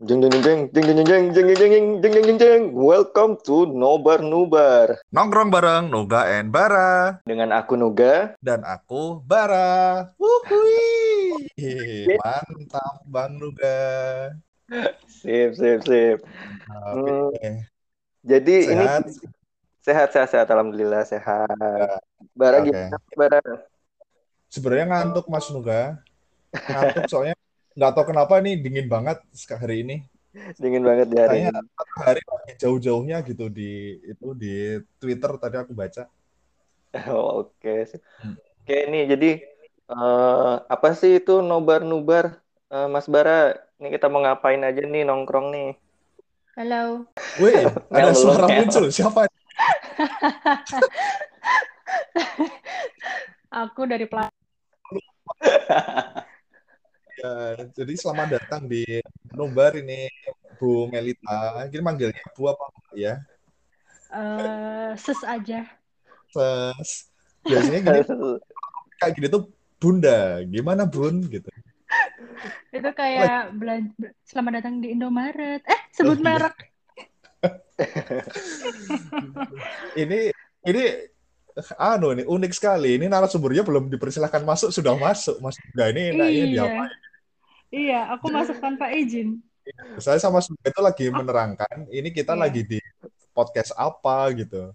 Jeng jeng jeng jeng jeng jeng jeng jeng jeng jeng jeng jeng jeng jeng Welcome to Nobar Nubar Nongkrong bareng Nuga and Bara dengan aku Nuga dan aku Bara. Wuhui. Mantap Bang Nuga. Sip sip sip. Oke. Hmm, jadi ini Sehat? sehat sehat Alhamdulillah sehat. Bara gimana Bara? Sebenarnya ngantuk Mas Nuga. Ngantuk soalnya nggak tahu kenapa nih dingin banget hari ini. Dingin banget di hari Kayaknya ini. hari lagi jauh-jauhnya gitu di itu di Twitter tadi aku baca. Oh, Oke sip. Hmm. Oke nih jadi eh, apa sih itu Nobar Nubar Eh, Mas Bara? Ini kita mau ngapain aja nih nongkrong nih? Halo. Wih, ada suara muncul. Siapa? Aku dari Pla- Ya, jadi selamat datang di Nobar ini Bu Melita. Ini manggilnya Bu apa Mbak ya? eh, Ses aja. Ses. Biasanya gini kayak gini tuh Bunda. Gimana Bun gitu. Itu kayak belan- selamat datang di Indomaret. Eh, sebut Oh, iya. merek. Ini ini anu nih unik sekali. Ini narasumbernya belum dipersilahkan masuk sudah masuk. Mas Bunda ini enaknya Iya. diapain? Iya, aku masuk tanpa izin. Saya sama Bunda itu lagi menerangkan. Ini kita Iya. lagi di podcast apa gitu.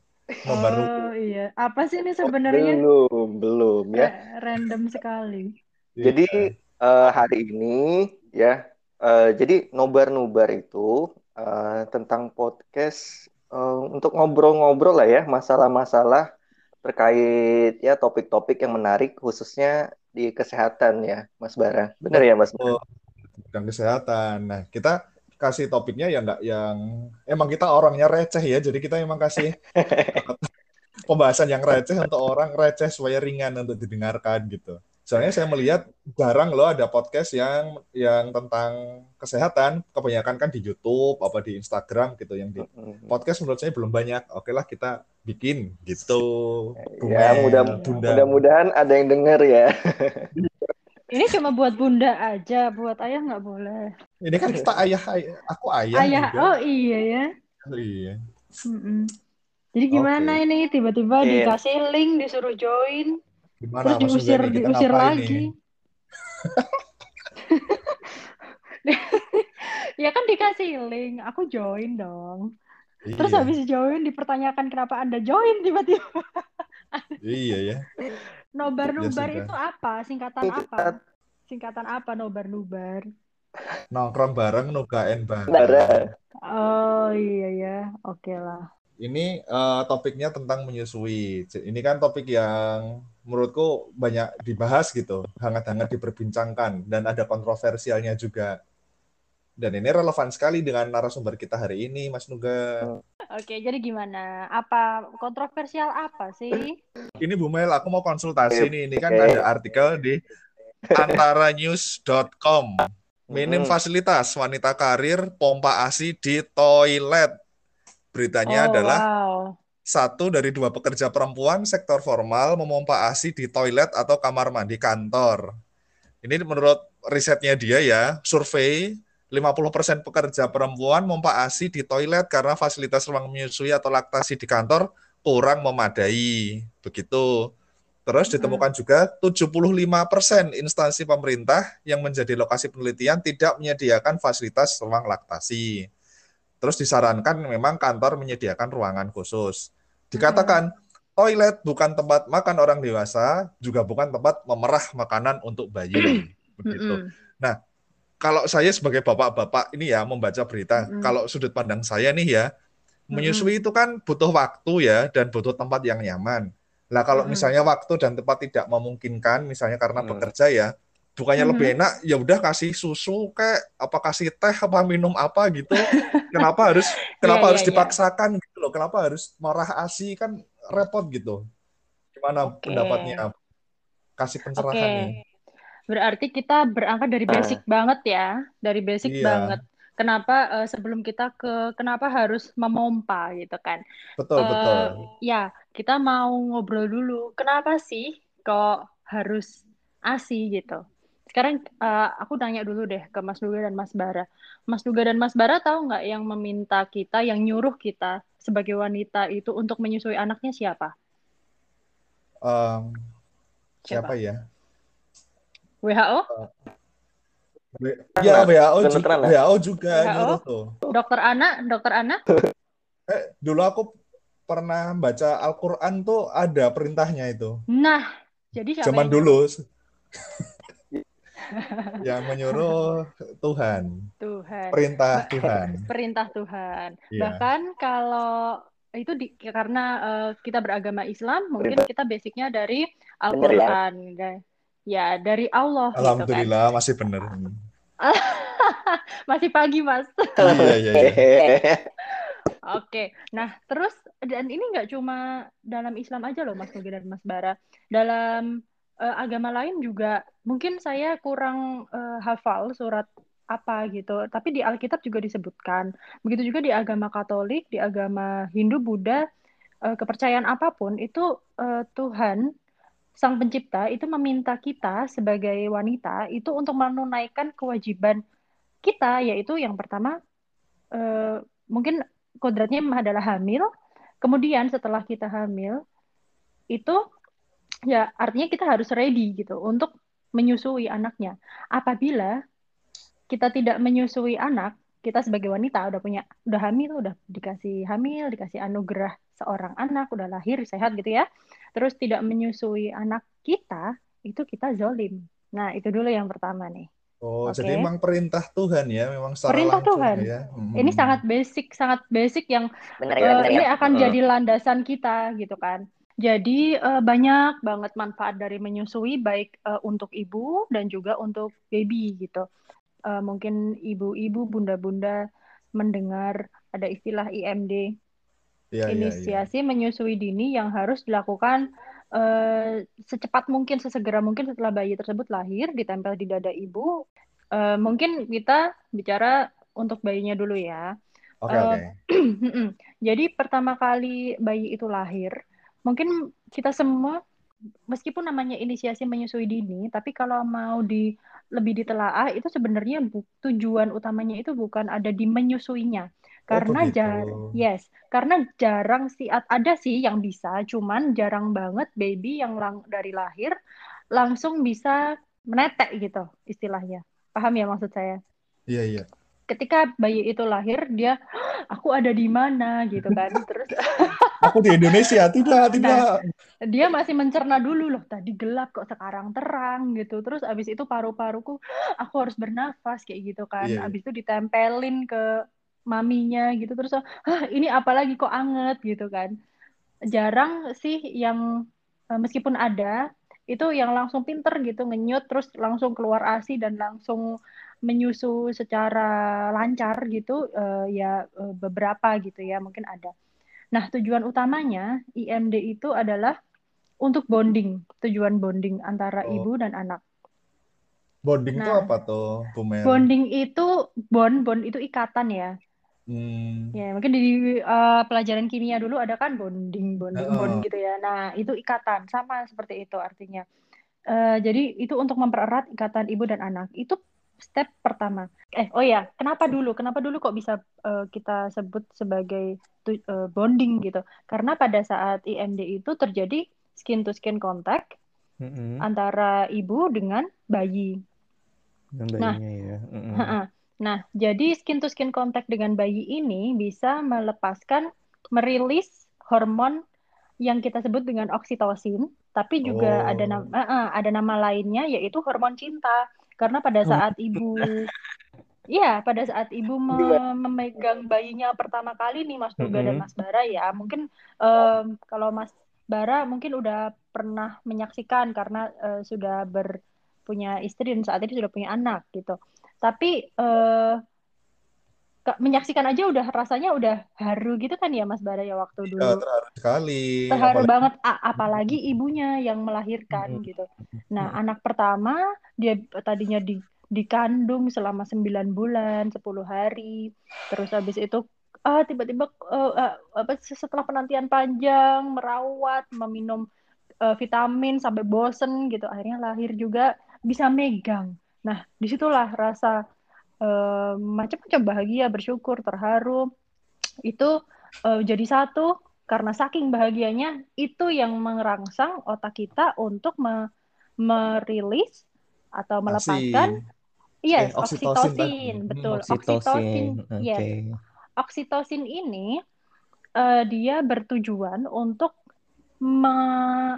Oh iya, apa sih ini sebenarnya Belum belum ya. Ra- random sekali. Jadi eh, hari ini ya, eh, jadi nobar-nubar itu eh, tentang podcast eh, untuk ngobrol-ngobrol lah ya masalah-masalah terkait ya topik-topik yang menarik khususnya di kesehatan ya, Mas Bara. Benar ya, Mas? Oh, bidang kesehatan. Nah, kita kasih topiknya ya nggak yang emang kita orangnya receh ya, jadi kita emang kasih pembahasan yang receh untuk orang receh supaya ringan untuk didengarkan gitu. Soalnya saya melihat jarang loh ada podcast yang yang tentang kesehatan, kebanyakan kan di YouTube apa di Instagram gitu yang di podcast menurut saya belum banyak. Oke lah kita bikin gitu. Ya, Bumel, mudah, Bunda. mudah-mudahan ada yang dengar ya. Ini cuma buat bunda aja, buat ayah nggak boleh. Ini kan kita ayah, ayah aku ayah. Ayah, juga. oh iya ya. Oh, iya. Mm-mm. Jadi gimana Oke. ini tiba-tiba Oke. dikasih link, disuruh join, Gimana terus diusir nih? Kita diusir lagi. Ya kan dikasih link, aku join dong. Terus Iya, habis join dipertanyakan kenapa Anda join tiba-tiba. iya ya. Nobar-nubar Ya sudah. itu apa? Singkatan apa? Singkatan apa nobar-nubar? Nongkrong bareng Nuga and Bara. Bara. Oh iya ya, oke lah. Ini eh, topiknya tentang menyusui. Ini kan topik yang menurutku banyak dibahas gitu, hangat-hangat diperbincangkan dan ada kontroversialnya juga. Dan ini relevan sekali dengan narasumber kita hari ini, Mas Nuga. Oke, jadi gimana? Apa kontroversial apa sih? Ini Bu Mel, aku mau konsultasi nih. Ini kan ada artikel di antaranews.com. Minim fasilitas wanita karir pompa ASI di toilet. Beritanya Oh, adalah wow. Satu dari dua pekerja perempuan sektor formal memompa ASI di toilet atau kamar mandi kantor. Ini menurut risetnya dia ya, survei 50% pekerja perempuan memompa ASI di toilet karena fasilitas ruang menyusui atau laktasi di kantor kurang memadai. Begitu. Terus ditemukan juga 75% instansi pemerintah yang menjadi lokasi penelitian tidak menyediakan fasilitas ruang laktasi. Terus disarankan memang kantor menyediakan ruangan khusus. Dikatakan toilet bukan tempat makan orang dewasa, juga bukan tempat memerah makanan untuk bayi. Begitu. Mm-mm. Kalau saya sebagai bapak-bapak ini ya membaca berita, kalau sudut pandang saya nih ya, menyusui itu kan butuh waktu ya dan butuh tempat yang nyaman. Lah kalau misalnya waktu dan tempat tidak memungkinkan, misalnya karena bekerja ya, bukannya Mhm. lebih enak ya udah kasih susu kayak apa kasih teh apa minum apa gitu. Kenapa harus kenapa Iya, harus iya, iya. dipaksakan gitu loh? Kenapa harus marah ASI kan repot gitu. Gimana Oke. pendapatnya? Kasih pencerahan Oke. nih. Berarti kita berangkat dari basic banget ya, dari basic Iya. banget. Kenapa eh, sebelum kita ke kenapa harus memompa gitu kan? Betul, Eh, betul. Ya, kita mau ngobrol dulu. Kenapa sih kok harus ASI gitu? Sekarang uh, aku tanya dulu deh ke Mas Duga dan Mas Bara. Mas Duga dan Mas Bara tahu nggak yang meminta kita, yang nyuruh kita sebagai wanita itu untuk menyusui anaknya siapa? Um, siapa, siapa ya? WHO? Uh, ya WHO juga, WHO juga WHO? Dokter Ana, Dokter Ana? eh, dulu aku pernah baca Al-Qur'an tuh ada perintahnya itu. Nah, jadi siapa Zaman dulu yang menyuruh Tuhan. Tuhan. Perintah Tuhan. Perintah Tuhan. Yeah. Bahkan kalau itu di, karena uh, kita beragama Islam, mungkin Perintah. kita basicnya dari? Al-Quran. Ya? ya, dari Allah. Alhamdulillah gitu kan. masih benar. masih pagi, Mas. iya, iya, iya. Oke, nah terus dan ini nggak cuma dalam Islam aja loh Mas Nugi dan Mas Bara. Dalam uh, agama lain juga mungkin saya kurang uh, hafal surat apa gitu, tapi di Alkitab juga disebutkan. Begitu juga di agama Katolik, di agama Hindu, Buddha, uh, kepercayaan apa pun itu uh, Tuhan Sang Pencipta itu meminta kita sebagai wanita itu untuk menunaikan kewajiban kita, yaitu yang pertama uh, mungkin kodratnya adalah hamil. Kemudian setelah kita hamil itu ya artinya kita harus ready gitu untuk menyusui anaknya. Apabila kita tidak menyusui anak, kita sebagai wanita udah punya udah hamil, udah dikasih hamil, dikasih anugerah seorang anak, udah lahir sehat gitu ya. Terus tidak menyusui anak kita, itu kita zolim. Nah, itu dulu yang pertama nih. Oh, okay. jadi memang perintah Tuhan ya, memang secara perintah Tuhan. ya. Hmm. Ini sangat basic, sangat basic yang benar, uh, benar, ini ya. akan uh. jadi landasan kita gitu kan. Jadi uh, banyak banget manfaat dari menyusui baik uh, untuk ibu dan juga untuk baby gitu. Uh, mungkin ibu-ibu, bunda-bunda mendengar ada istilah IMD, ya, inisiasi ya, ya. menyusui dini yang harus dilakukan uh, secepat mungkin, sesegera mungkin setelah bayi tersebut lahir, ditempel di dada ibu. Uh, mungkin kita bicara untuk bayinya dulu ya. Oke, okay, uh, okay. jadi pertama kali bayi itu lahir, mungkin kita semua meskipun namanya inisiasi menyusui dini, tapi kalau mau di lebih ditelaah itu sebenarnya bu, tujuan utamanya itu bukan ada di menyusuinya. Oh, karena oh, jar yes, karena jarang sih ada sih yang bisa, cuman jarang banget baby yang lang dari lahir langsung bisa menetek gitu istilahnya. Paham ya maksud saya? Iya, iya ketika bayi itu lahir dia aku ada di mana gitu kan terus aku di Indonesia tidak nah, tidak dia masih mencerna dulu loh tadi gelap kok sekarang terang gitu terus abis itu paru-paruku aku harus bernafas kayak gitu kan yeah. Abis itu ditempelin ke maminya gitu terus ah ini apalagi kok anget gitu kan jarang sih yang eh, meskipun ada itu yang langsung pinter gitu ngenyut terus langsung keluar asi dan langsung menyusu secara lancar gitu uh, ya uh, beberapa gitu ya mungkin ada. Nah tujuan utamanya IMD itu adalah untuk bonding tujuan bonding antara oh. ibu dan anak. Bonding nah, itu apa tuh, Bu Mel? Bonding itu bond bond itu ikatan ya. Hmm. Ya mungkin di uh, pelajaran kimia dulu ada kan bonding bonding oh. bond gitu ya. Nah itu ikatan sama seperti itu artinya. Uh, jadi itu untuk mempererat ikatan ibu dan anak. Itu step pertama. Eh, oh ya, kenapa dulu? Kenapa dulu kok bisa uh, kita sebut sebagai uh, bonding gitu? Karena pada saat IMD itu terjadi skin to skin contact mm-hmm. antara ibu dengan bayi. Dengan nah, ya. Mm-hmm. nah, jadi skin to skin contact dengan bayi ini bisa melepaskan merilis hormon yang kita sebut dengan oksitosin, tapi juga oh. ada nama uh, ada nama lainnya yaitu hormon cinta. Karena pada saat ibu Iya, pada saat ibu mem memegang bayinya pertama kali nih Mas Duga mm -hmm. dan Mas Bara ya, mungkin um, kalau Mas Bara mungkin udah pernah menyaksikan karena uh, sudah berpunya istri dan saat ini sudah punya anak gitu. Tapi uh, menyaksikan aja udah rasanya udah haru gitu kan ya Mas Bara ya waktu iya, dulu. Ya, terharu sekali. Terharu apalagi... banget apalagi ibunya yang melahirkan hmm. gitu. Nah, hmm. anak pertama dia tadinya di dikandung selama 9 bulan, 10 hari. Terus habis itu ah tiba-tiba uh, uh, apa setelah penantian panjang merawat, meminum uh, vitamin sampai bosen gitu. Akhirnya lahir juga bisa megang. Nah, di situlah rasa uh, macam-macam bahagia, bersyukur, terharu itu uh, jadi satu. Karena saking bahagianya itu yang merangsang otak kita untuk me merilis atau melepaskan. Yes, eh, oksitosin, oksitosin. betul, hmm, oksitosin, oksitosin. Yes. Oksitosin ini uh, dia bertujuan untuk me,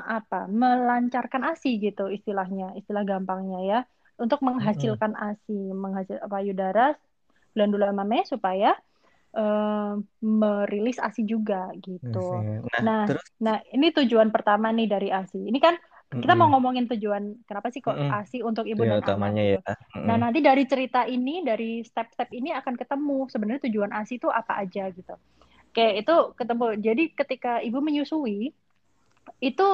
apa, melancarkan ASI gitu istilahnya, istilah gampangnya ya, untuk menghasilkan ASI, menghasil payudara glandula mame supaya uh, merilis ASI juga gitu. Nah, nah, terus? nah ini tujuan pertama nih dari ASI. Ini kan kita mm -hmm. mau ngomongin tujuan kenapa sih kok mm -hmm. ASI untuk ibu ya, dan anak gitu. ya. Mm -hmm. Nah, nanti dari cerita ini, dari step-step ini akan ketemu sebenarnya tujuan ASI itu apa aja gitu. Oke, itu ketemu. Jadi ketika ibu menyusui, itu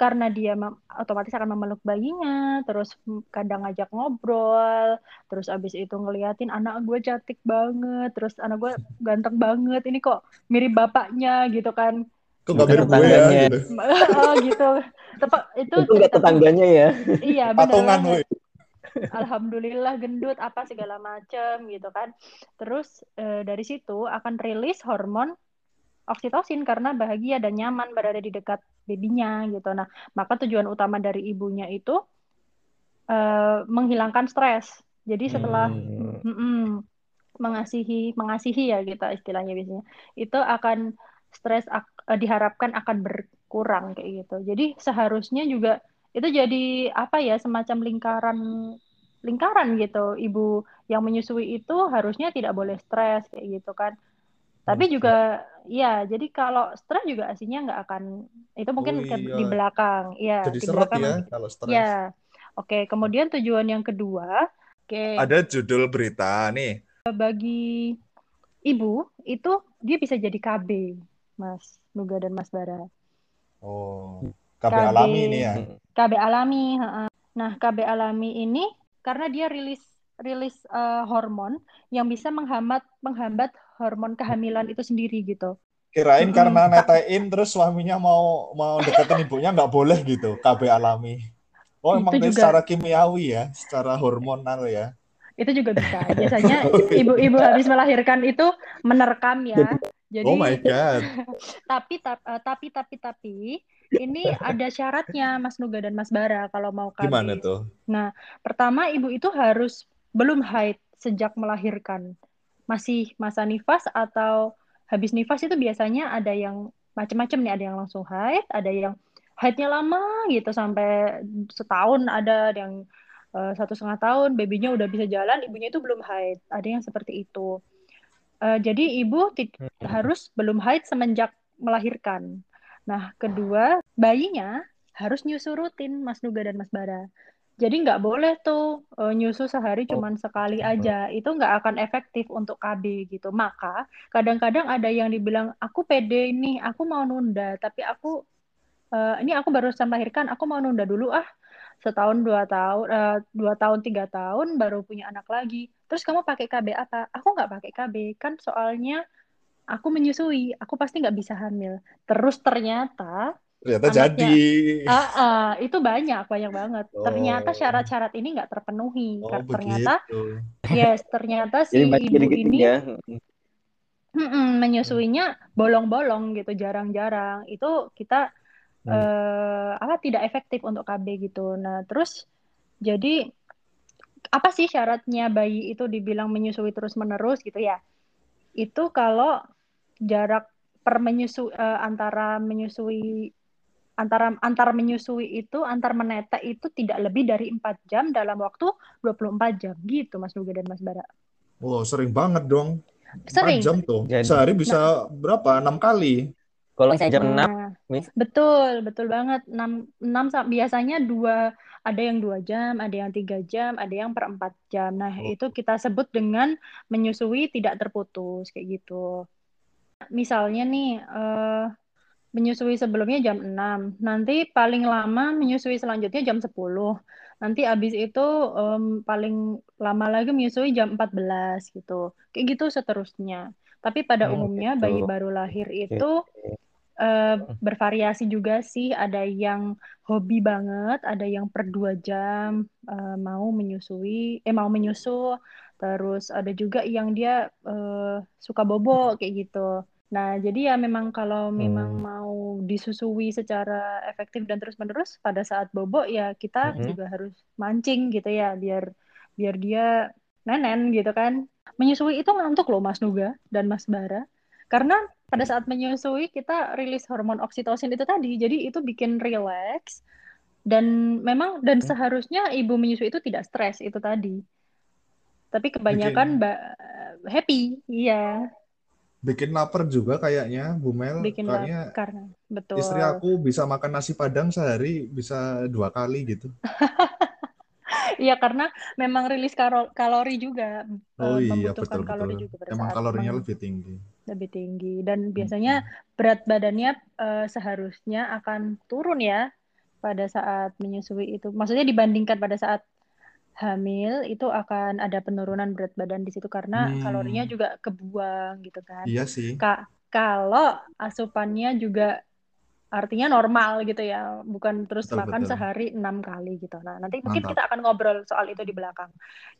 karena dia otomatis akan memeluk bayinya, terus kadang ngajak ngobrol, terus abis itu ngeliatin anak gue cantik banget, terus anak gue ganteng banget, ini kok mirip bapaknya gitu kan. Kok gak mirip gue ya? Gitu. oh gitu. Tepat itu. Itu tetangganya ya. Iya benar. Alhamdulillah gendut apa segala macem gitu kan terus e, dari situ akan rilis hormon oksitosin karena bahagia dan nyaman berada di dekat babynya gitu. Nah maka tujuan utama dari ibunya itu e, menghilangkan stres. Jadi setelah hmm. mm -mm, mengasihi mengasihi ya kita istilahnya biasanya itu akan stres ak, e, diharapkan akan berkurang kayak gitu. Jadi seharusnya juga itu jadi apa ya semacam lingkaran lingkaran gitu. Ibu yang menyusui itu harusnya tidak boleh stres kayak gitu kan. Tapi juga ya jadi kalau stres juga aslinya nggak akan itu mungkin oh, iya. di belakang. Ya jadi di belakang ya kalau stres. Ya oke kemudian tujuan yang kedua oke. Ada judul berita nih. Bagi ibu itu dia bisa jadi KB Mas Nuga dan Mas Bara. Oh KB, KB alami ini ya. KB alami. Nah, KB alami ini karena dia rilis rilis uh, hormon yang bisa menghambat menghambat hormon kehamilan itu sendiri gitu. Kirain hmm. karena netain terus suaminya mau mau deketin ibunya nggak boleh gitu KB alami. Oh emang juga... secara kimiawi ya, secara hormonal ya. Itu juga bisa. Biasanya ibu-ibu habis melahirkan itu menerkam ya. Jadi, oh my god. tapi uh, tapi tapi tapi ini ada syaratnya Mas Nuga dan Mas Bara kalau mau KB. Gimana tuh? Nah, pertama ibu itu harus belum haid sejak melahirkan. Masih masa nifas atau habis nifas itu biasanya ada yang macam-macam nih, ada yang langsung haid, ada yang haidnya lama gitu sampai setahun, ada yang uh, satu setengah tahun, babynya udah bisa jalan, ibunya itu belum haid. Ada yang seperti itu. Uh, jadi ibu hmm. harus belum haid semenjak melahirkan. Nah, kedua, bayinya harus nyusu rutin, Mas Nuga dan Mas Bara. Jadi nggak boleh tuh uh, nyusu sehari oh. sekali aja. Itu nggak akan efektif untuk KB gitu. Maka kadang-kadang ada yang dibilang, aku pede ini, aku mau nunda. Tapi aku, uh, ini aku baru melahirkan, aku mau nunda dulu ah setahun dua tahun uh, dua tahun tiga tahun baru punya anak lagi terus kamu pakai KB apa aku nggak pakai KB kan soalnya aku menyusui aku pasti nggak bisa hamil terus ternyata ternyata anaknya, jadi uh, uh, itu banyak banyak banget oh. ternyata syarat-syarat ini nggak terpenuhi oh, ternyata yes ternyata si ibu gitu ini ya. menyusuinya bolong-bolong gitu jarang-jarang itu kita hmm. uh, apa tidak efektif untuk KB gitu. Nah, terus jadi apa sih syaratnya bayi itu dibilang menyusui terus-menerus gitu ya? Itu kalau jarak per menyusui uh, antara menyusui antara antar menyusui itu antar menetek itu tidak lebih dari empat jam dalam waktu 24 jam gitu Mas Nuga dan Mas Bara. Wow, sering banget dong. Sering. 4 jam tuh. Jadi, Sehari bisa nah, berapa? Enam kali. Kalau saya jam nah, 6, betul, betul banget. 6, 6 biasanya dua ada yang dua jam, ada yang tiga jam, ada yang per empat jam. Nah, oh. itu kita sebut dengan menyusui tidak terputus kayak gitu. Misalnya nih, uh, menyusui sebelumnya jam 6, nanti paling lama menyusui selanjutnya jam 10. Nanti abis itu um, paling lama lagi menyusui jam 14 gitu. Kayak gitu seterusnya. Tapi pada oh, umumnya gitu. bayi baru lahir itu okay eh, bervariasi juga sih. Ada yang hobi banget, ada yang per dua jam eh, mau menyusui, eh mau menyusu. Terus ada juga yang dia eh, suka bobo kayak gitu. Nah, jadi ya memang kalau memang Hmm. mau disusui secara efektif dan terus-menerus pada saat bobo ya kita Mhm. juga harus mancing gitu ya biar biar dia nenen gitu kan. Menyusui itu ngantuk loh Mas Nuga dan Mas Bara. Karena pada saat menyusui kita rilis hormon oksitosin itu tadi. Jadi itu bikin relax dan memang dan seharusnya ibu menyusui itu tidak stres itu tadi. Tapi kebanyakan ba- happy, iya, Bikin lapar juga kayaknya, Bu Mel. bikin Kayaknya lapar. Betul. istri aku bisa makan nasi padang sehari bisa dua kali gitu. Iya, karena memang rilis kalori juga Oh eh, iya, membutuhkan betul-betul. kalori juga pada Emang saat kalorinya lebih tinggi. lebih tinggi dan biasanya berat badannya eh, seharusnya akan turun ya pada saat menyusui itu. Maksudnya dibandingkan pada saat hamil itu akan ada penurunan berat badan di situ karena Hmm. kalorinya juga kebuang gitu kan. Iya sih. Ka- kalau asupannya juga artinya normal gitu ya, bukan terus Betul, makan betul. sehari enam kali gitu. Nah, nanti mungkin Mantap. kita akan ngobrol soal itu di belakang.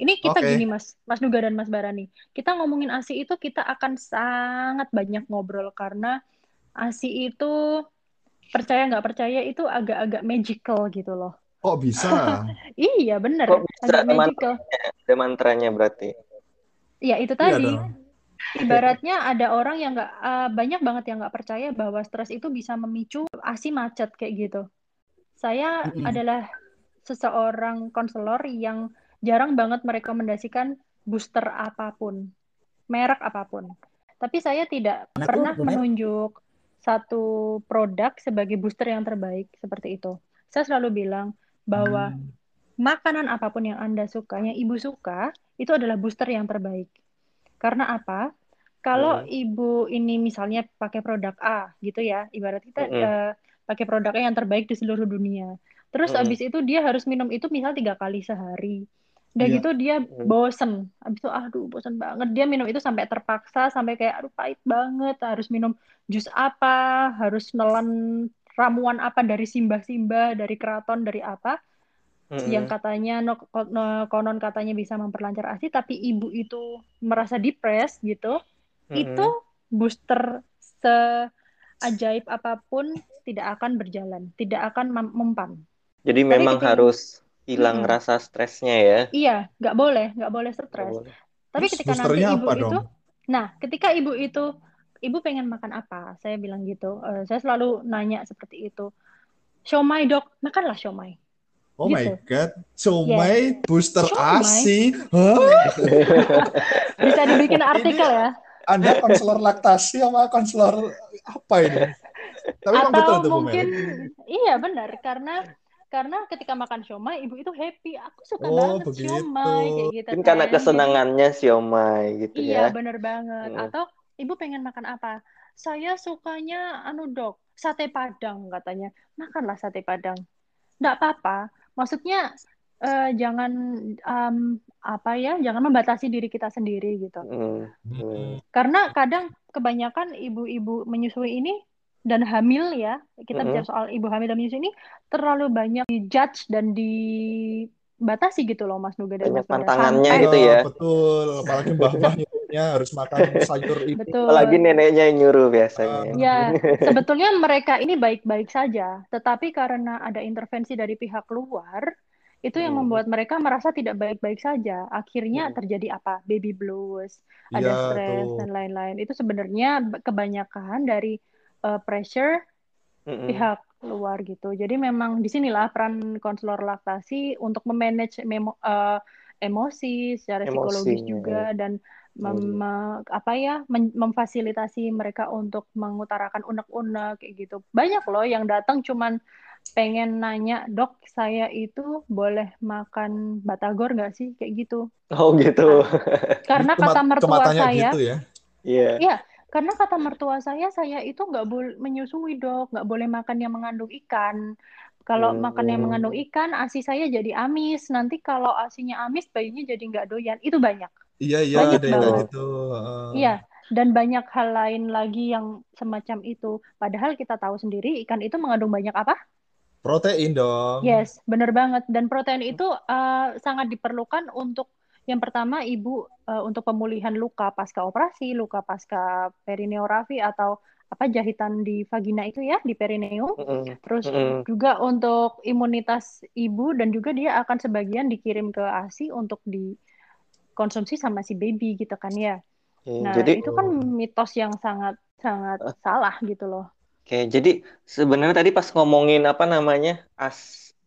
Ini kita Oke. gini Mas, Mas Nuga dan Mas Bara nih. Kita ngomongin ASI itu kita akan sangat banyak ngobrol karena ASI itu percaya nggak percaya itu agak-agak magical gitu loh. Kok bisa? Iya bener, Kok bisa agak magical. Ada mantranya berarti. Ya itu Iya tadi. dong. Ibaratnya ada orang yang nggak eh, banyak banget yang nggak percaya bahwa stres itu bisa memicu ASI macet kayak gitu. Saya Mm-mm. adalah seseorang konselor yang jarang banget merekomendasikan booster apa pun, merek apa pun. Tapi saya tidak Kenapa, pernah Mel? menunjuk satu produk sebagai booster yang terbaik seperti itu. Saya selalu bilang bahwa Hmm. makanan apa pun yang Anda suka, yang Ibu suka, itu adalah booster yang terbaik. Karena apa? Kalau Hmm. Ibu ini misalnya pakai produk A gitu ya, ibarat kita Mm-mm. eh, pakai produknya yang terbaik di seluruh dunia. Terus Mm-mm. abis itu dia harus minum itu misal tiga kali sehari. Udah Iya. gitu dia Mm. bosen. Abis itu aduh bosen banget. Dia minum itu sampai terpaksa, sampai kayak aduh pahit banget. Harus minum jus apa, harus nelan ramuan apa dari simbah-simbah, dari keraton, dari apa yang Mm-mm. katanya no, no- konon katanya bisa memperlancar ASI tapi ibu itu merasa depres gitu Mm-mm. itu booster seajaib apa pun tidak akan berjalan tidak akan mem- mempan Jadi Tapi memang ketika- harus hilang Mm-mm. rasa stresnya ya. iya nggak boleh nggak boleh stres tapi ketika nanti boosternya ibu apa itu dong? nah ketika ibu itu ibu pengen makan apa saya bilang gitu Eh, saya selalu nanya seperti itu siomay dok makanlah siomay Oh my Gitu. God, Somai booster Somai? ASI. Hah? bisa dibikin artikel ya Anda konselor laktasi sama konselor apa ini? Tapi betul atau tuh Bu mungkin iya benar karena karena ketika makan siomay ibu itu happy aku suka Oh, banget begitu. siomay kayak gitu Mungkin karena kan. kesenangannya siomay gitu iya ya. benar banget Hmm. atau ibu pengen makan apa saya sukanya anu dok sate padang katanya makanlah sate padang nggak apa-apa maksudnya eh, jangan em, apa ya jangan membatasi diri kita sendiri gitu Mm. Hmm. karena kadang kebanyakan ibu-ibu menyusui ini dan hamil ya, kita Mm-mm. bicara soal ibu hamil dan menyusui ini terlalu banyak dijudge dan dibatasi gitu loh Mas Nuga dan Banyak Mas Sampai- gitu ya. Betul, apalagi mbah-mbah nyuruhnya harus makan sayur itu. Betul. Apalagi neneknya yang nyuruh biasanya. Ya, sebetulnya mereka ini baik-baik saja, tetapi karena ada intervensi dari pihak luar, itu yang Hmm. membuat mereka merasa tidak baik-baik saja. Akhirnya Hmm. terjadi apa? Baby blues, ada Iya, stres dan lain-lain. Itu sebenarnya kebanyakan dari uh, pressure Mm-mm. pihak luar gitu. Jadi memang di sinilah peran konselor laktasi untuk memanage memo, uh, emosi secara psikologis Emosinya, juga dan mem- me- apa ya memfasilitasi mereka untuk mengutarakan unek-unek kayak gitu. Banyak loh yang datang cuman pengen nanya, "Dok, saya itu boleh makan batagor nggak sih?" kayak gitu. Oh gitu. Karena Cuma- kata cuma mertua tanya saya, gitu ya. Iya. Iya, karena kata mertua saya, saya itu nggak boleh menyusui dok, nggak boleh makan yang mengandung ikan. Kalau Hmm. makan yang mengandung ikan, asi saya jadi amis. Nanti kalau asinya amis, bayinya jadi nggak doyan. Itu banyak. Iya, iya Banyak ada yang kayak gitu. Heeh. Iya, dan banyak hal lain lagi yang semacam itu. Padahal kita tahu sendiri ikan itu mengandung banyak apa? Protein dong. Yes, benar banget. Dan protein itu uh, sangat diperlukan untuk yang pertama ibu uh, untuk pemulihan luka pasca operasi, luka pasca perineorafi atau apa jahitan di vagina itu ya di perineum. Mm -mm. Terus Mm -mm. juga untuk imunitas ibu dan juga dia akan sebagian dikirim ke ASI untuk dikonsumsi sama si baby gitu kan ya. Oke, Nah, jadi itu kan mitos yang sangat sangat salah gitu loh. Oke, jadi sebenarnya tadi pas ngomongin apa namanya as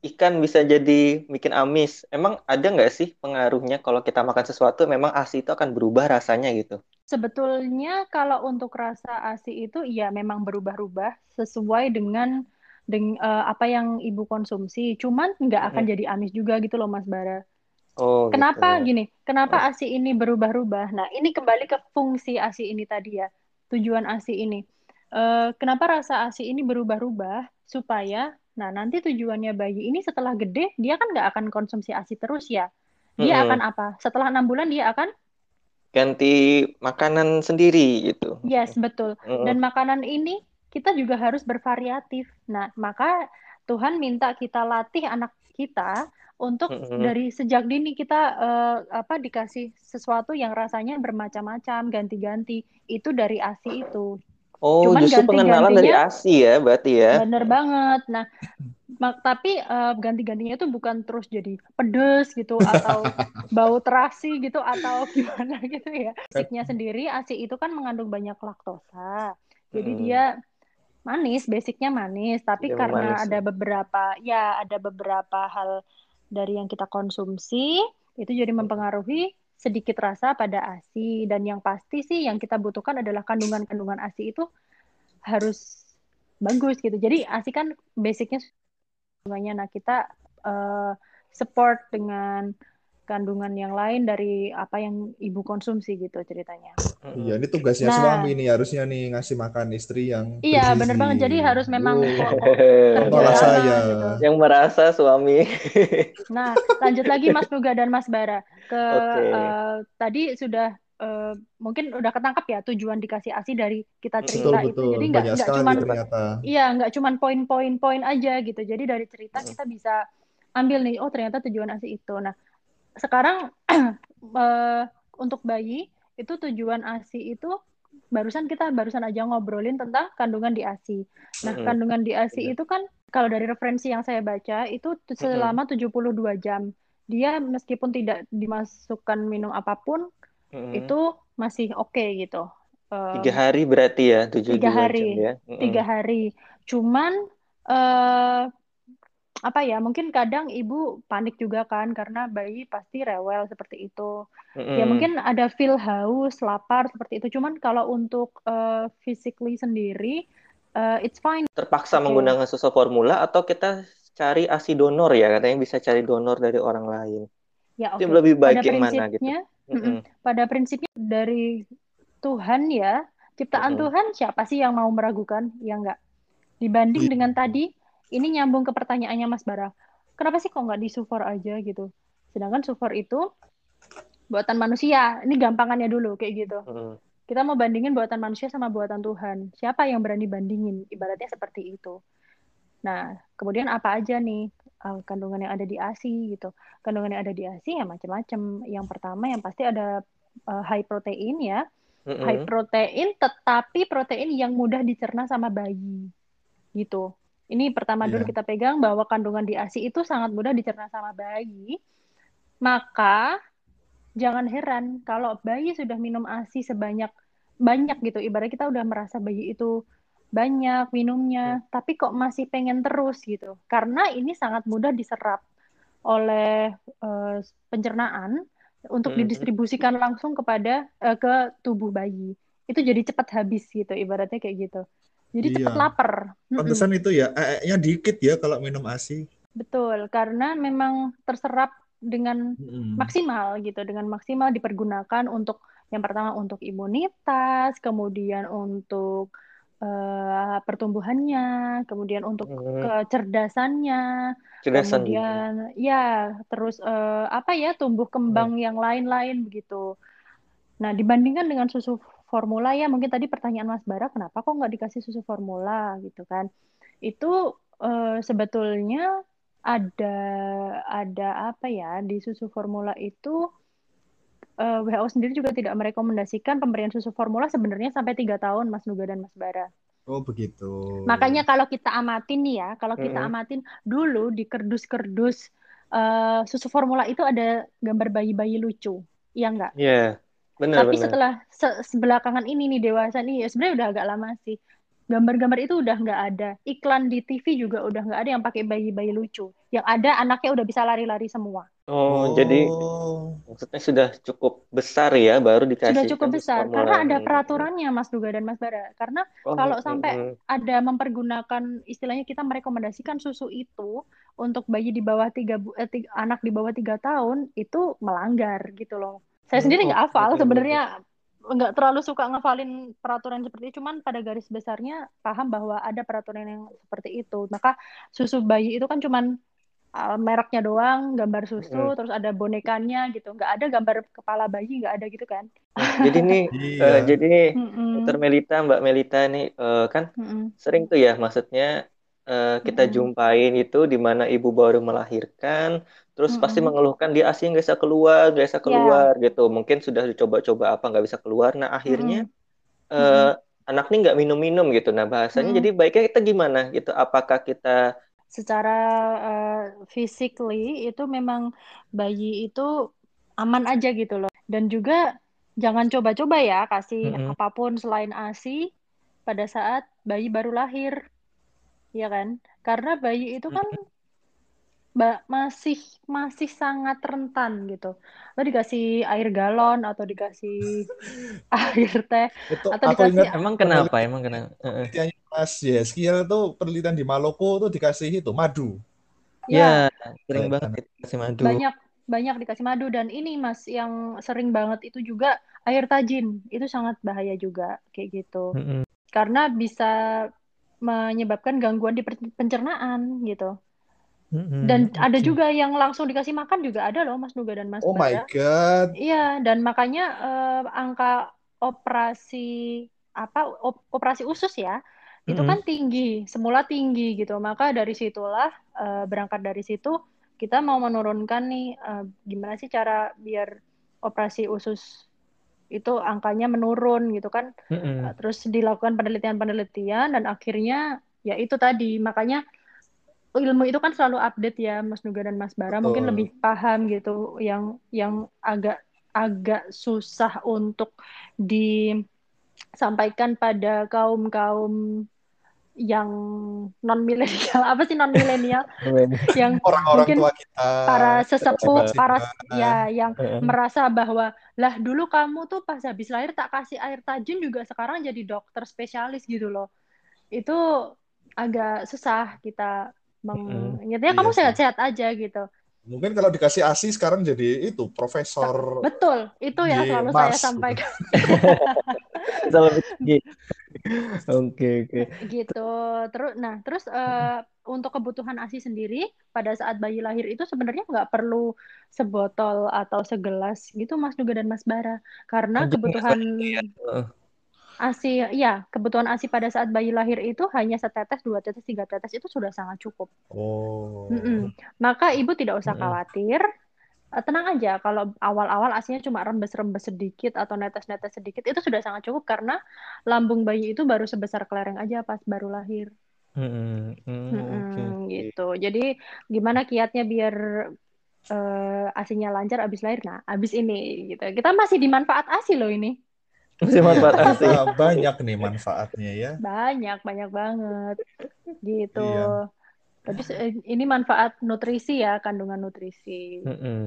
ikan bisa jadi bikin amis. Emang ada nggak sih pengaruhnya kalau kita makan sesuatu memang asi itu akan berubah rasanya gitu? Sebetulnya kalau untuk rasa ASI itu ya memang berubah-ubah sesuai dengan deng, eh, apa yang ibu konsumsi. Cuman nggak akan Mm-mm. jadi amis juga gitu loh Mas Bara. Oh, Kenapa gitu. gini? Kenapa ASI ini berubah-ubah? Nah, ini kembali ke fungsi ASI ini tadi ya. Tujuan ASI ini. Eh, kenapa rasa ASI ini berubah-ubah? Supaya, nah nanti tujuannya bayi ini setelah gede, dia kan nggak akan konsumsi ASI terus ya. Dia Mm-mm. akan apa? Setelah enam bulan dia akan, Ganti makanan sendiri gitu. yes betul. Mm-mm. Dan makanan ini kita juga harus bervariatif. Nah, maka Tuhan minta kita latih anak kita untuk Mm-mm. dari sejak dini kita eh, apa dikasih sesuatu yang rasanya bermacam-macam, ganti-ganti. Itu dari ASI itu. Oh, Cuman justru pengenalan dari ASI ya, berarti ya. bener banget. Nah, mak- tapi eh, ganti-gantinya itu bukan terus jadi pedes gitu atau bau terasi gitu atau gimana gitu ya. Basicnya sendiri ASI itu kan mengandung banyak laktosa. Jadi Mm-mm. dia manis, basicnya manis, tapi Dia karena manis ada ya. beberapa ya ada beberapa hal dari yang kita konsumsi itu jadi mempengaruhi sedikit rasa pada ASI. Dan yang pasti sih yang kita butuhkan adalah kandungan-kandungan ASI itu harus bagus gitu. Jadi ASI kan basicnya kandungannya nah kita eh, support dengan kandungan yang lain dari apa yang ibu konsumsi gitu ceritanya. Iya, ini tugasnya Nah, suami nih harusnya nih ngasih makan istri yang iya bener banget. Jadi harus memang kerjasama saya. gitu. Yang merasa suami. Nah, lanjut lagi Mas Nuga dan Mas Bara ke Oke. eh, tadi sudah eh, mungkin udah ketangkap ya tujuan dikasih ASI dari kita Betul, cerita itu. betul. Jadi nggak nggak ternyata. iya nggak cuman poin-poin-poin aja gitu. Jadi dari cerita kita bisa ambil nih oh ternyata tujuan ASI itu. Nah, sekarang eh, untuk bayi itu tujuan ASI itu barusan kita barusan aja ngobrolin tentang kandungan di ASI. Nah, Mm-mm. kandungan di ASI Iya. itu kan kalau dari referensi yang saya baca itu selama 72 jam. Dia meskipun tidak dimasukkan minum apa pun Mm-mm. itu masih oke gitu. Tiga Em, hari berarti ya, tujuh tiga dua jam hari, ya. Mm-mm. tiga hari. Cuman eh apa ya? Mungkin kadang ibu panik juga kan karena bayi pasti rewel seperti itu. Ya Mm-mm. mungkin ada feel haus, lapar seperti itu. Cuman kalau untuk eh, physically sendiri, eh, it's fine. Terpaksa Oke. menggunakan susu formula atau kita cari ASI donor ya, katanya bisa cari donor dari orang lain. Ya Itu oke. lebih Pada baik yang mana gitu. Mm-mm. pada prinsipnya dari Tuhan ya, ciptaan. Tuhan siapa sih yang mau meragukan? Ya enggak. Dibanding dengan tadi, ini nyambung ke pertanyaannya Mas Bara. Kenapa sih kok nggak disufor aja gitu? Sedangkan sufor itu buatan manusia. Ini gampangannya dulu kayak gitu. Mm-mm. Kita mau bandingin buatan manusia sama buatan Tuhan. Siapa yang berani bandingin? Ibaratnya seperti itu. Nah, kemudian apa aja nih uh, kandungan yang ada di ASI gitu. Kandungan yang ada di ASI ya macam-macam. Yang pertama yang pasti ada uh, high protein ya. High Mm-mm. protein tetapi protein yang mudah dicerna sama bayi. Gitu. Ini pertama dulu Iya. kita pegang bahwa kandungan di ASI itu sangat mudah dicerna sama bayi. Maka jangan heran kalau bayi sudah minum ASI sebanyak banyak gitu. Ibarat kita udah merasa bayi itu banyak minumnya, tapi kok masih pengen terus gitu. Karena ini sangat mudah diserap oleh eh, pencernaan untuk Mhm. didistribusikan langsung kepada eh, ke tubuh bayi. Itu jadi cepat habis gitu, ibaratnya kayak gitu. Jadi Iya. cepat lapar. Pantesan itu ya, ee-nya dikit ya kalau minum ASI. Betul, karena memang terserap dengan Mm-mm. maksimal gitu, dengan maksimal dipergunakan untuk yang pertama untuk imunitas, kemudian untuk eh, pertumbuhannya, kemudian untuk Mm. kecerdasannya, Cerdasan juga. kemudian ya terus eh, apa ya tumbuh kembang yang lain-lain begitu. Nah, dibandingkan dengan susu formula ya mungkin tadi pertanyaan Mas Bara kenapa kok nggak dikasih susu formula gitu kan itu uh, sebetulnya ada ada apa ya di susu formula itu uh, eh, WHO sendiri juga tidak merekomendasikan pemberian susu formula sebenarnya sampai tiga tahun Mas Nuga dan Mas Bara Oh begitu. Makanya kalau kita amatin nih ya, kalau kita mm -hmm. amatin dulu di kerdus-kerdus uh, susu formula itu ada gambar bayi-bayi lucu, iya enggak? Iya, yeah, benar. Tapi benar. setelah se sebelakangan ini nih dewasa nih, ya sebenarnya udah agak lama sih. Gambar-gambar itu udah nggak ada. Iklan di TV juga udah nggak ada yang pakai bayi-bayi lucu. Yang ada anaknya udah bisa lari-lari semua. Oh, oh, jadi maksudnya sudah cukup besar ya baru dikasih. Sudah cukup besar karena ada peraturannya Mas Duga dan Mas Bara. Karena oh, kalau sampai mm, ada mempergunakan istilahnya kita merekomendasikan susu itu untuk bayi di bawah tiga, eh, tiga anak di bawah tiga tahun itu melanggar gitu loh. Saya oh, sendiri nggak oh, hafal sebenarnya nggak terlalu suka ngafalin peraturan seperti itu, cuman pada garis besarnya paham bahwa ada peraturan yang seperti itu. Maka susu bayi itu kan cuman uh, mereknya doang, gambar susu, mm. terus ada bonekanya gitu. Nggak ada gambar kepala bayi, nggak ada gitu kan? jadi nih, iya. uh, jadi nih, Dokter Melita, Mbak Melita nih uh, kan mm -mm. sering tuh ya, maksudnya uh, kita mm -mm. jumpain itu di mana ibu baru melahirkan, terus mm -mm. pasti mengeluhkan dia asing nggak bisa keluar, nggak bisa iya. keluar yeah. gitu. Mungkin sudah dicoba-coba apa nggak bisa keluar. Nah akhirnya mm -mm. Uh, anak nih nggak minum-minum gitu. Nah bahasanya mm -hmm. jadi baiknya kita gimana gitu? Apakah kita secara uh, physically itu memang bayi itu aman aja gitu loh. Dan juga jangan coba-coba ya kasih mm -hmm. apa pun selain ASI pada saat bayi baru lahir. Ya kan? Karena bayi itu kan mm -hmm masih masih sangat rentan gitu. Lo dikasih air galon atau dikasih air teh itu atau aku dikasih ingat, emang kenapa emang kenapa penelitiannya Mas Yeskiel tuh penelitian di Maluku tuh dikasih itu madu. Ya, ya sering banget dikasih madu. Banyak banyak dikasih madu dan ini Mas yang sering banget itu juga air tajin. Itu sangat bahaya juga kayak gitu. Mm -hmm. Karena bisa menyebabkan gangguan di pencernaan gitu. Mm-hmm. Dan ada juga yang langsung dikasih makan juga ada loh Mas Nuga dan Mas Oh my god. Iya, dan makanya uh, angka operasi apa op, operasi usus ya mm-hmm. itu kan tinggi, semula tinggi gitu. Maka dari situlah uh, berangkat dari situ kita mau menurunkan nih uh, gimana sih cara biar operasi usus itu angkanya menurun gitu kan. Mm-hmm. Uh, terus dilakukan penelitian-penelitian dan akhirnya ya itu tadi makanya ilmu itu kan selalu update ya Mas Nuga dan Mas Bara. Betul. mungkin lebih paham gitu yang yang agak agak susah untuk disampaikan pada kaum kaum yang non milenial apa sih non milenial yang orang-orang mungkin tua kita para sesepuh para ya yang uh. merasa bahwa lah dulu kamu tuh pas habis lahir tak kasih air tajin juga sekarang jadi dokter spesialis gitu loh. Itu agak susah kita mengingatnya mm, kamu iya sehat-sehat aja gitu. Mungkin kalau dikasih ASI sekarang jadi itu profesor. Betul, itu yang selalu Mars. saya sampaikan. Oke, oke. Gitu. Terus nah, terus uh, untuk kebutuhan ASI sendiri pada saat bayi lahir itu sebenarnya nggak perlu sebotol atau segelas gitu Mas Duga dan Mas Bara. Karena kebutuhan ASI, ya kebutuhan ASI pada saat bayi lahir itu hanya setetes, dua tetes, tiga tetes itu sudah sangat cukup. Oh. Mm -mm. Maka ibu tidak usah khawatir. Uh, tenang aja kalau awal-awal asinya cuma rembes-rembes sedikit atau netes-netes sedikit itu sudah sangat cukup karena lambung bayi itu baru sebesar kelereng aja pas baru lahir. Mm -mm. Mm okay. Gitu. Jadi gimana kiatnya biar uh, asinya lancar abis lahir? Nah, abis ini gitu. Kita masih di manfaat asi loh ini. Masih manfaat asli. banyak nih manfaatnya ya. Banyak, banyak banget. Gitu. Iya. Tapi ini manfaat nutrisi ya, kandungan nutrisi. Mm -mm.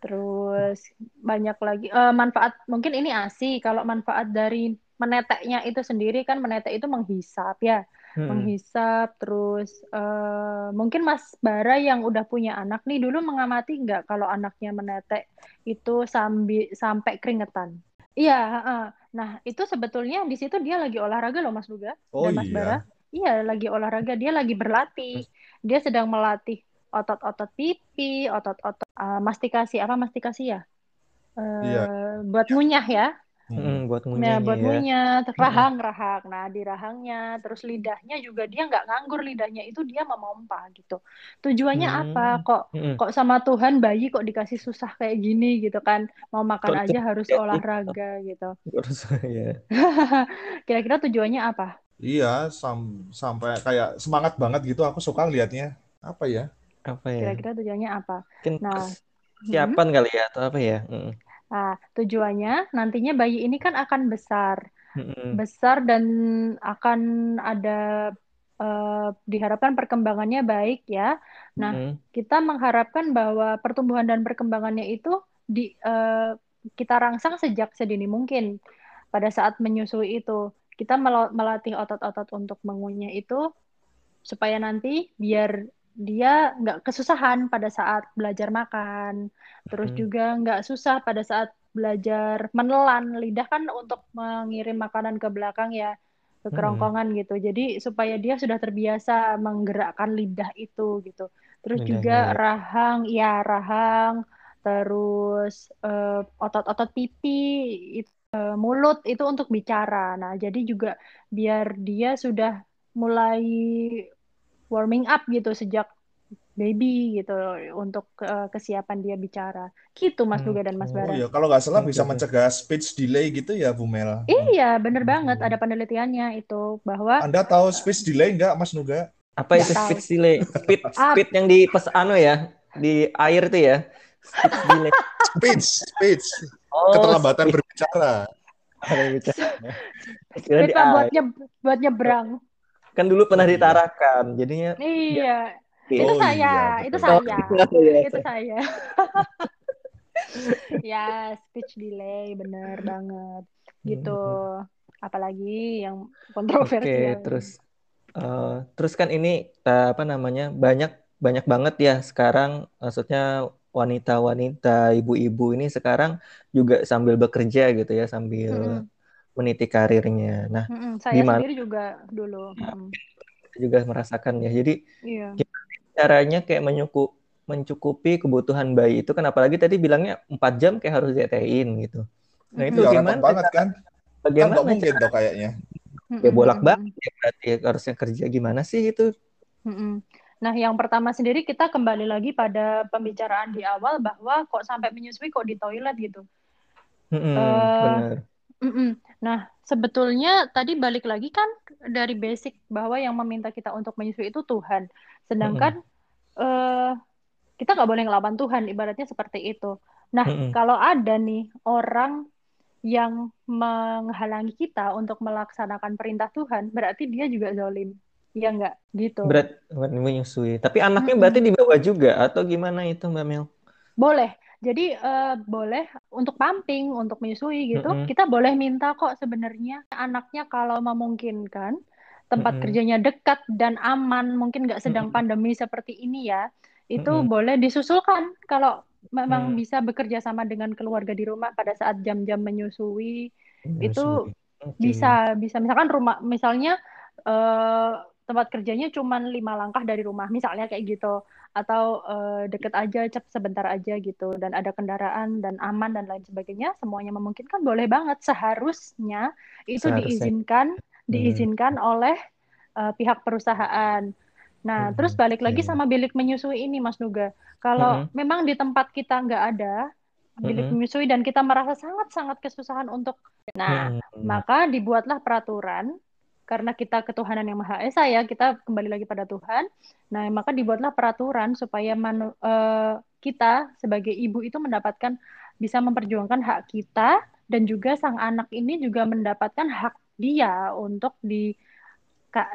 Terus banyak lagi uh, manfaat mungkin ini ASI. Kalau manfaat dari meneteknya itu sendiri kan menetek itu menghisap ya. Hmm. Menghisap terus uh, mungkin Mas Bara yang udah punya anak nih dulu mengamati nggak kalau anaknya menetek itu sambil sampai keringetan. Iya, uh, nah itu sebetulnya di situ dia lagi olahraga loh Mas Duga oh, dan Mas iya. Bara. Iya, lagi olahraga, dia lagi berlatih. Dia sedang melatih otot-otot pipi, otot-otot uh, mastikasi apa mastikasi ya? Uh, iya. buat ngunyah ya. Hmm. Hmm, buat Nah, ngunyahnya buat ya. ngunyah, rahang, rahang. Nah, di rahangnya, terus lidahnya juga dia nggak nganggur lidahnya itu dia memompa gitu. Tujuannya apa? Hmm. Kok Hmm. kok sama Tuhan bayi kok dikasih susah kayak gini gitu kan? Mau makan Kok aja harus jadi olahraga gitu. terus ya. Kira-kira tujuannya apa? Iya, sam- sampai kayak semangat banget gitu. Aku suka liatnya. Apa ya? Apa ya? Kira-kira tujuannya apa? Mungkin Nah, persiapan kali ya atau apa ya? Hmm. Nah, tujuannya nantinya bayi ini kan akan besar. Besar dan akan ada eh, diharapkan perkembangannya baik ya. Nah, kita mengharapkan bahwa pertumbuhan dan perkembangannya itu di eh, kita rangsang sejak sedini mungkin. Pada saat menyusui itu, kita melatih otot-otot untuk mengunyah itu supaya nanti biar dia nggak kesusahan pada saat belajar makan, terus Hmm. juga nggak susah pada saat belajar menelan lidah kan untuk mengirim makanan ke belakang ya ke Hmm. kerongkongan gitu. Jadi supaya dia sudah terbiasa menggerakkan lidah itu gitu. Terus juga Lidahnya. rahang, ya rahang, terus eh, otot-otot pipi, it- eh, mulut itu untuk bicara. Nah, jadi juga biar dia sudah mulai warming up gitu sejak baby gitu untuk eh, kesiapan dia bicara. Gitu Mas Nuga dan Mas oke. Oh Bara. iya, kalau nggak salah bisa mencegah speech delay gitu ya, Bu Mel. Iya, bener banget. Hmm. Ada penelitiannya itu bahwa Anda tahu speech delay nggak, Mas Nuga? Apa itu tahu. speed delay? Speed speed yang di pes anu ya, di air itu ya. Delay. Speech, speech. Oh, Keterlambatan speed. berbicara. Ada yang bicara. Kira di Speed mah buat air. nyeb- buat nyebrang. Kan dulu pernah Oh, iya. ditarakan, jadinya Iya, itu Oh, saya, iya, itu saya, Oh, iya. itu saya. Ya, speech delay, bener banget. Gitu. Apalagi yang Oke, kontroversial. terus eh, terus kan ini apa namanya banyak banyak banget ya sekarang maksudnya wanita-wanita, ibu-ibu ini sekarang juga sambil bekerja gitu ya, sambil Mm-mm, meniti karirnya. Nah, mm-mm. Saya gimana sendiri juga dulu. mm-mm. juga merasakan ya. Jadi Iya. caranya kayak menyuku, mencukupi kebutuhan bayi itu kan apalagi tadi bilangnya 4 jam kayak harus dietein gitu. Nah, itu. Iya, gimana banget kan? Kan bagaimana nggak mungkin cara tuh kayaknya. Ya bolak-balik ya berarti harusnya kerja gimana sih itu? mm-mm. Nah, yang pertama sendiri kita kembali lagi pada pembicaraan di awal bahwa kok sampai menyusui kok di toilet gitu. Mm-mm, Eh, benar. Mm-mm. Nah, sebetulnya tadi balik lagi kan dari basic bahwa yang meminta kita untuk menyusui itu Tuhan. Sedangkan eh, kita nggak boleh ngelawan Tuhan, ibaratnya seperti itu. Nah, Mm-mm. kalau ada nih orang yang menghalangi kita untuk melaksanakan perintah Tuhan, berarti dia juga zalim. Ya nggak? Gitu. Berat, menyusui. Tapi anaknya berarti Mm-mm. di bawah juga atau gimana itu Mbak Mel? Boleh. Jadi eh, boleh untuk pumping, untuk menyusui gitu. Mm-mm. Kita boleh minta kok sebenarnya anaknya kalau memungkinkan tempat Mm-mm. kerjanya dekat dan aman, mungkin nggak sedang Mm-mm. pandemi seperti ini ya. Itu Mm-mm. boleh disusulkan kalau memang Mm. bisa bekerja sama dengan keluarga di rumah pada saat jam-jam menyusui. Itu Menyusui. Oke. bisa bisa misalkan rumah misalnya eh, tempat kerjanya cuma lima langkah dari rumah misalnya kayak gitu atau eh, deket aja cep sebentar aja gitu dan ada kendaraan dan aman dan lain sebagainya semuanya memungkinkan boleh banget seharusnya itu Seharusnya. diizinkan diizinkan oleh eh, pihak perusahaan. Nah, Hmm, terus balik lagi oke. sama bilik menyusui ini, Mas Nuga. Kalau Mm-mm. memang di tempat kita nggak ada bilik Mm-mm. menyusui dan kita merasa sangat-sangat kesusahan untuk, nah, Mm-mm. maka dibuatlah peraturan karena kita ketuhanan yang Maha Esa ya, kita kembali lagi pada Tuhan. Nah, maka dibuatlah peraturan supaya manu- eh, kita sebagai ibu itu mendapatkan bisa memperjuangkan hak kita dan juga sang anak ini juga mendapatkan hak dia untuk di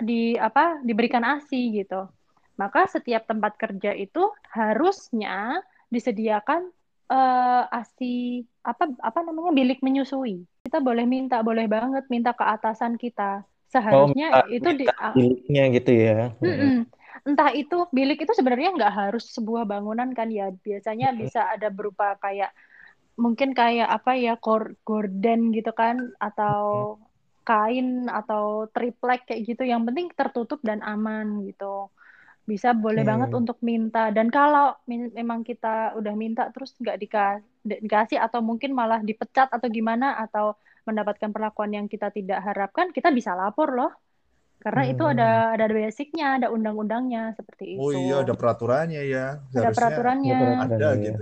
di apa diberikan ASI gitu. Maka setiap tempat kerja itu harusnya disediakan eh, ASI apa apa namanya bilik menyusui. Kita boleh minta, boleh banget minta ke atasan kita. Oh, Seharusnya minta, itu di biliknya gitu ya. Mm-mm. Entah itu bilik itu sebenarnya nggak harus sebuah bangunan kan ya. Biasanya Mm-mm. bisa ada berupa kayak mungkin kayak apa ya gorden gitu kan atau kain atau triplek kayak gitu. Yang penting tertutup dan aman gitu. Bisa boleh Oke. banget untuk minta. Dan kalau memang kita udah minta terus nggak dika- di- dikasih atau mungkin malah dipecat atau gimana atau mendapatkan perlakuan yang kita tidak harapkan, kita bisa lapor loh. Karena itu Hmm. ada ada basicnya, ada undang-undangnya seperti itu. Oh iya, ada peraturannya ya. Ada Harusnya peraturannya. Ada ada peraturannya, ya. gitu.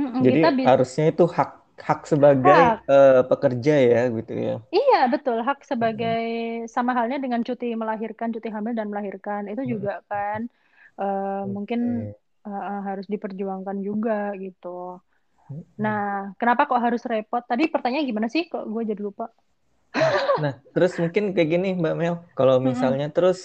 Mm-mm, Jadi kita harusnya itu hak hak sebagai Hak. eh, pekerja ya gitu ya. Iya, betul. Hak sebagai sama halnya dengan cuti melahirkan, cuti hamil dan melahirkan. Itu Hmm. juga kan eh, mungkin Oke. eh, harus diperjuangkan juga gitu. Hmm. Nah, kenapa kok harus repot? Tadi pertanyaan gimana sih? Kok gue jadi lupa. Nah, terus mungkin kayak gini Mbak Mel, kalau misalnya terus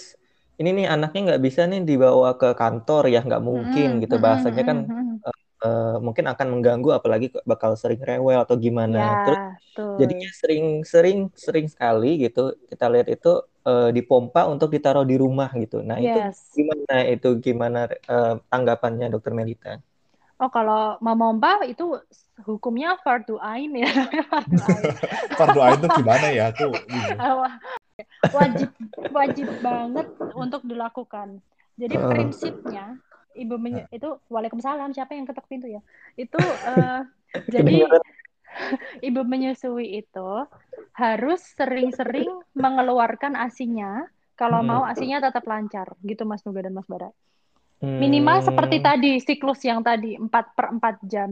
ini nih anaknya nggak bisa nih dibawa ke kantor ya nggak mungkin Mm-mm, gitu bahasanya kan mm-mm, mm-mm. eh, mungkin akan mengganggu apalagi bakal sering rewel atau gimana. Ya, Terus betul. jadinya sering-sering sering sekali gitu kita lihat itu eh, dipompa untuk ditaruh di rumah gitu. Nah, itu Yes. gimana itu gimana eh, tanggapannya Dokter Melita? Oh, kalau memompa itu hukumnya fardu ain ya. Fardu ain. Fardu ain itu gimana ya? Tuh. wajib wajib banget untuk dilakukan. Jadi Heeh. prinsipnya ibu menye- itu Waalaikumsalam siapa yang ketok pintu ya? Itu eh, jadi ibu menyusui itu harus sering-sering mengeluarkan asinya kalau Mm-mm. mau asinya tetap lancar gitu Mas Nuga dan Mas Bara. Minimal seperti Hmm, tadi siklus yang tadi 4 per 4 jam.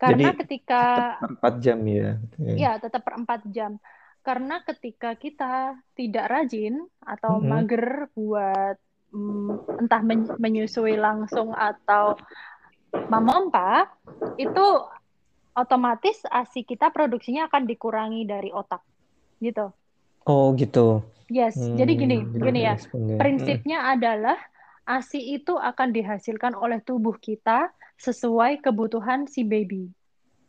Karena Jadi ketika tetap 4 jam ya. Oke. Ya, tetap per 4 jam. Karena ketika kita tidak rajin atau Mm-mm. mager buat mm, entah men- menyusui langsung atau memompa, itu otomatis ASI kita produksinya akan dikurangi dari otak. Gitu. Oh gitu. Yes, jadi gini, Hmm, jadi gini ya. ya. Prinsipnya adalah ASI itu akan dihasilkan oleh tubuh kita sesuai kebutuhan si baby.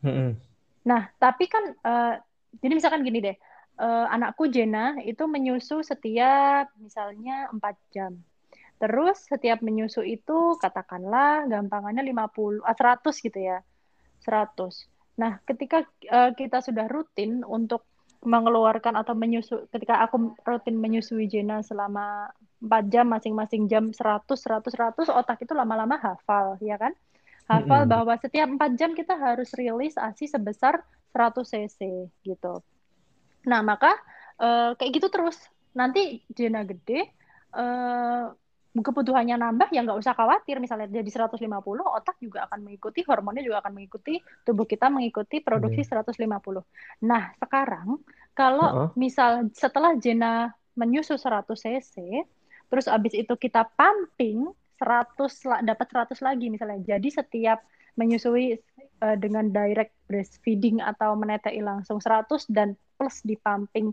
Mm-mm. Nah, tapi kan, eh, jadi misalkan gini deh, eh, anakku Jena itu menyusu setiap misalnya 4 jam. Terus setiap menyusu itu katakanlah gampangannya 50, ah, 100 gitu ya, 100. Nah, ketika eh, kita sudah rutin untuk mengeluarkan atau menyusu, ketika aku rutin menyusui Jena selama 4 jam, masing-masing jam 100, 100, 100, otak itu lama-lama hafal, ya kan? Hafal Mm-mm. bahwa setiap 4 jam kita harus rilis ASI sebesar 100 cc gitu. Nah, maka eh, kayak gitu terus. Nanti Jena gede, eh, kebutuhannya nambah, ya nggak usah khawatir. Misalnya jadi 150, otak juga akan mengikuti, hormonnya juga akan mengikuti, tubuh kita mengikuti produksi 150. Nah, sekarang kalau Heeh. misal setelah Jena menyusu 100 cc, terus abis itu kita pumping 100 la- dapat 100 lagi misalnya. Jadi setiap menyusui eh, dengan direct breastfeeding atau menetei langsung 100 dan plus di pumping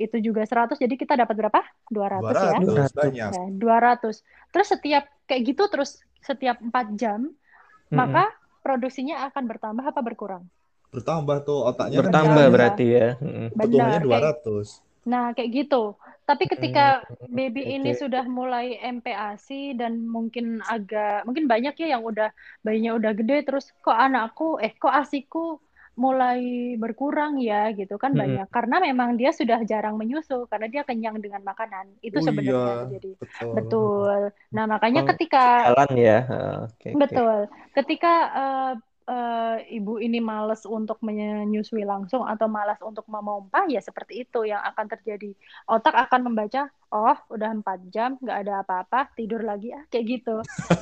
itu juga 100 jadi kita dapat berapa? 200 ya. 200 200. banyak. Ya, 200. Terus setiap kayak gitu terus setiap 4 jam Mm-mm. maka produksinya akan bertambah apa berkurang? Bertambah tuh otaknya kan Bertambah dia berarti ya. Mm-mm. pertumbuhannya Benar. Kayak 200. Nah, kayak gitu. Tapi ketika baby oke. ini sudah mulai MPASI dan mungkin agak mungkin banyak ya yang udah bayinya udah gede terus kok anakku eh kok ASIku mulai berkurang ya gitu kan Mm-mm. banyak karena memang dia sudah jarang menyusu karena dia kenyang dengan makanan. Itu Oh sebenarnya iya, terjadi. betul. Betul. Nah, makanya ketika Jalan ya. Ah, oke. Betul. Ketika eh, eh, ibu ini males untuk menyusui langsung atau malas untuk memompa, ya seperti itu yang akan terjadi. Otak akan membaca, oh udah empat jam, nggak ada apa-apa, tidur lagi ah, kayak gitu.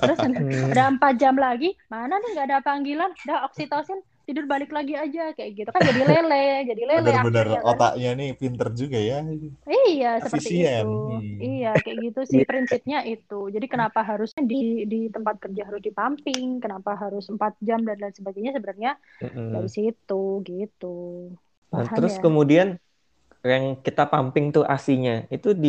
Terus Hmm. udah empat jam lagi, mana nih nggak ada panggilan, udah oksitosin, tidur balik lagi aja kayak gitu kan jadi lele, jadi lele Bener-bener akhirnya kan. otaknya nih pinter juga ya. Iya, seperti Efisien. itu. Hmm. Iya, kayak gitu sih prinsipnya itu. Jadi kenapa harusnya di di tempat kerja harus dipumping, kenapa harus empat jam dan lain sebagainya sebenarnya Mm-mm. dari situ gitu. Nah, terus ya? kemudian yang kita pumping tuh asinya itu di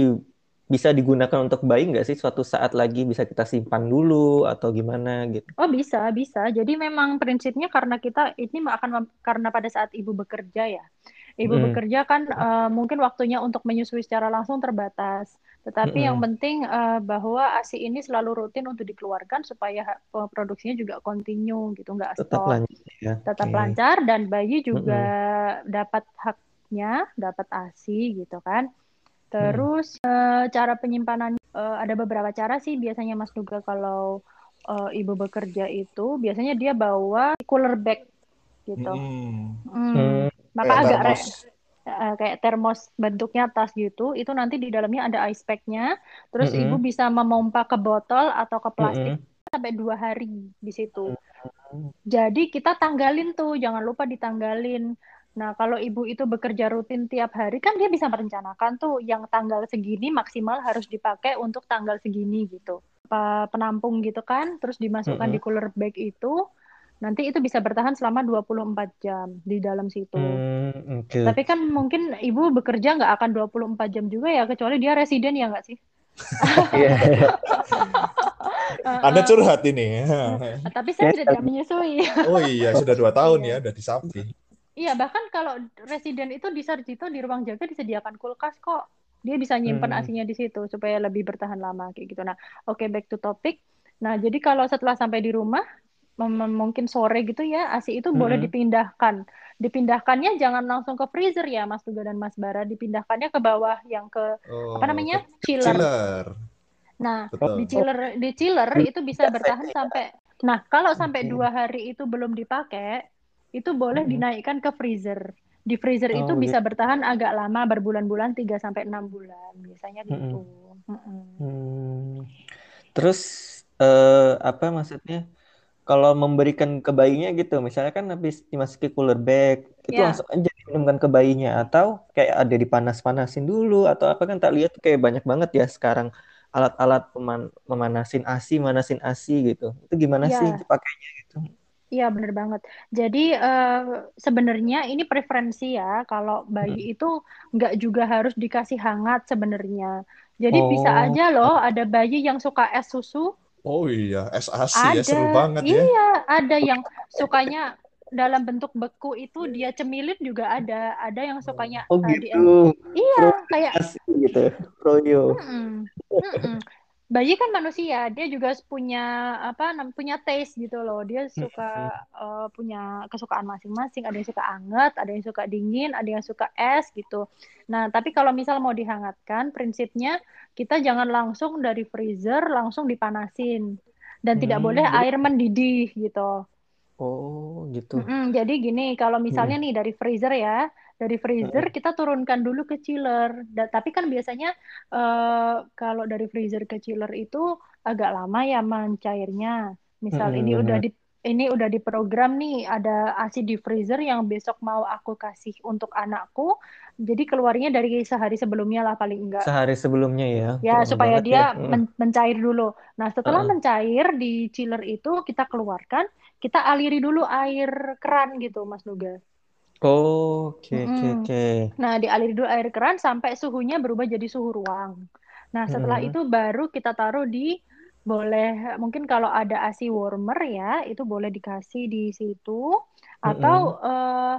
bisa digunakan untuk bayi nggak sih suatu saat lagi bisa kita simpan dulu atau gimana gitu? Oh bisa, bisa. Jadi memang prinsipnya karena kita ini akan karena pada saat ibu bekerja ya. Ibu Hmm. bekerja kan eh, mungkin waktunya untuk menyusui secara langsung terbatas. Tetapi yang Mm-mm. penting eh, bahwa ASI ini selalu rutin untuk dikeluarkan supaya produksinya juga continue gitu, nggak Tetap stop. lanjut ya. tetap Oke. lancar dan bayi juga dapat haknya, dapat ASI gitu kan. Terus eh, cara penyimpanan eh, ada beberapa cara sih biasanya Mas Nuga kalau eh, ibu bekerja itu biasanya dia bawa cooler bag gitu. Mm-mm. Hmm. Hmm. Maka Kayak agak re- termos. eh, kayak termos bentuknya tas gitu, itu nanti di dalamnya ada ice pack-nya. Terus Mm-mm. ibu bisa memompa ke botol atau ke plastik Mm-mm. sampai dua hari di situ. Mm. Jadi kita tanggalin tuh, jangan lupa ditanggalin. Nah, kalau ibu itu bekerja rutin tiap hari, kan dia bisa merencanakan tuh yang tanggal segini maksimal harus dipakai untuk tanggal segini gitu. Penampung gitu kan, terus dimasukkan di Mm-mm. cooler bag itu, nanti itu bisa bertahan selama 24 jam di dalam situ. Hmm, oke. Tapi kan mungkin ibu bekerja nggak akan 24 jam juga ya, kecuali dia residen ya nggak sih? Iya. Anda Heeh. curhat ini. Tapi saya Ya, tidak menyusui. Oh iya, sudah dua tahun Iya. ya, udah disapi. Iya, bahkan kalau residen itu di Sarjito di ruang jaga disediakan kulkas kok. Dia bisa nyimpen Hmm. asinya di situ supaya lebih bertahan lama kayak gitu. Nah, oke back to topic. Nah, jadi kalau setelah sampai di rumah mungkin sore gitu ya, ASI itu boleh Mm-mm. dipindahkan. Dipindahkannya jangan langsung ke freezer ya, Mas Tuga dan Mas Bara. Dipindahkannya ke bawah yang ke Oh, apa namanya? ke- chiller. chiller. Nah, Betul. di chiller di chiller itu bisa bertahan sampai Nah, kalau sampai dua hari itu belum dipakai, itu boleh Mm-mm. dinaikkan ke freezer. Di freezer itu Oh, bisa bertahan agak lama, berbulan-bulan 3 sampai 6 bulan. Biasanya gitu. Mm-mm. Hmm. Terus eh, apa maksudnya? Kalau memberikan ke bayinya gitu, misalnya kan habis dimasuki cooler bag, itu Ya. langsung aja diminumkan ke bayinya atau kayak ada dipanas-panasin dulu atau apa kan tak lihat kayak banyak banget ya sekarang alat-alat peman- memanasin ASI, manasin ASI gitu. Itu gimana Ya. sih pakainya gitu? Iya, bener banget. Jadi eh, sebenarnya ini preferensi ya. Kalau bayi itu nggak juga harus dikasih hangat sebenarnya. Jadi bisa Oh. aja loh ada bayi yang suka es susu, Oh iya, SAC ya, seru ada. banget ya. Iya, ada yang sukanya dalam bentuk beku itu dia cemilin juga ada. Ada yang sukanya Oh eh, di gitu. Iya, kayak ASI gitu. Froyo. Mm-mm. Mm-mm. Bayi kan manusia, dia juga punya apa punya taste gitu loh. Dia suka eh, punya kesukaan masing-masing. Ada yang suka anget, ada yang suka dingin, ada yang suka es gitu. Nah, tapi kalau misal mau dihangatkan, prinsipnya kita jangan langsung dari freezer langsung dipanasin dan tidak Hmm, boleh jadi- air mendidih gitu. Oh gitu. Mm-mm, jadi gini, kalau misalnya nih dari freezer ya, dari freezer kita turunkan dulu ke chiller. Da- tapi kan biasanya eh, kalau dari freezer ke chiller itu agak lama ya mencairnya. Misal Mm-mm, ini udah di ini udah diprogram nih ada ASI di freezer yang besok mau aku kasih untuk anakku. Jadi keluarnya dari sehari sebelumnya lah paling enggak. Sehari sebelumnya ya. Ya, supaya banget dia ya. Mm. men- mencair dulu. Nah, setelah Heeh. mencair di chiller itu kita keluarkan, kita aliri dulu air keran gitu, Mas Nuga. Oh, oke oke. Nah, dialiri dulu air keran sampai suhunya berubah jadi suhu ruang. Nah, setelah Mm-mm. itu baru kita taruh di boleh mungkin kalau ada ASI warmer ya, itu boleh dikasih di situ atau eh,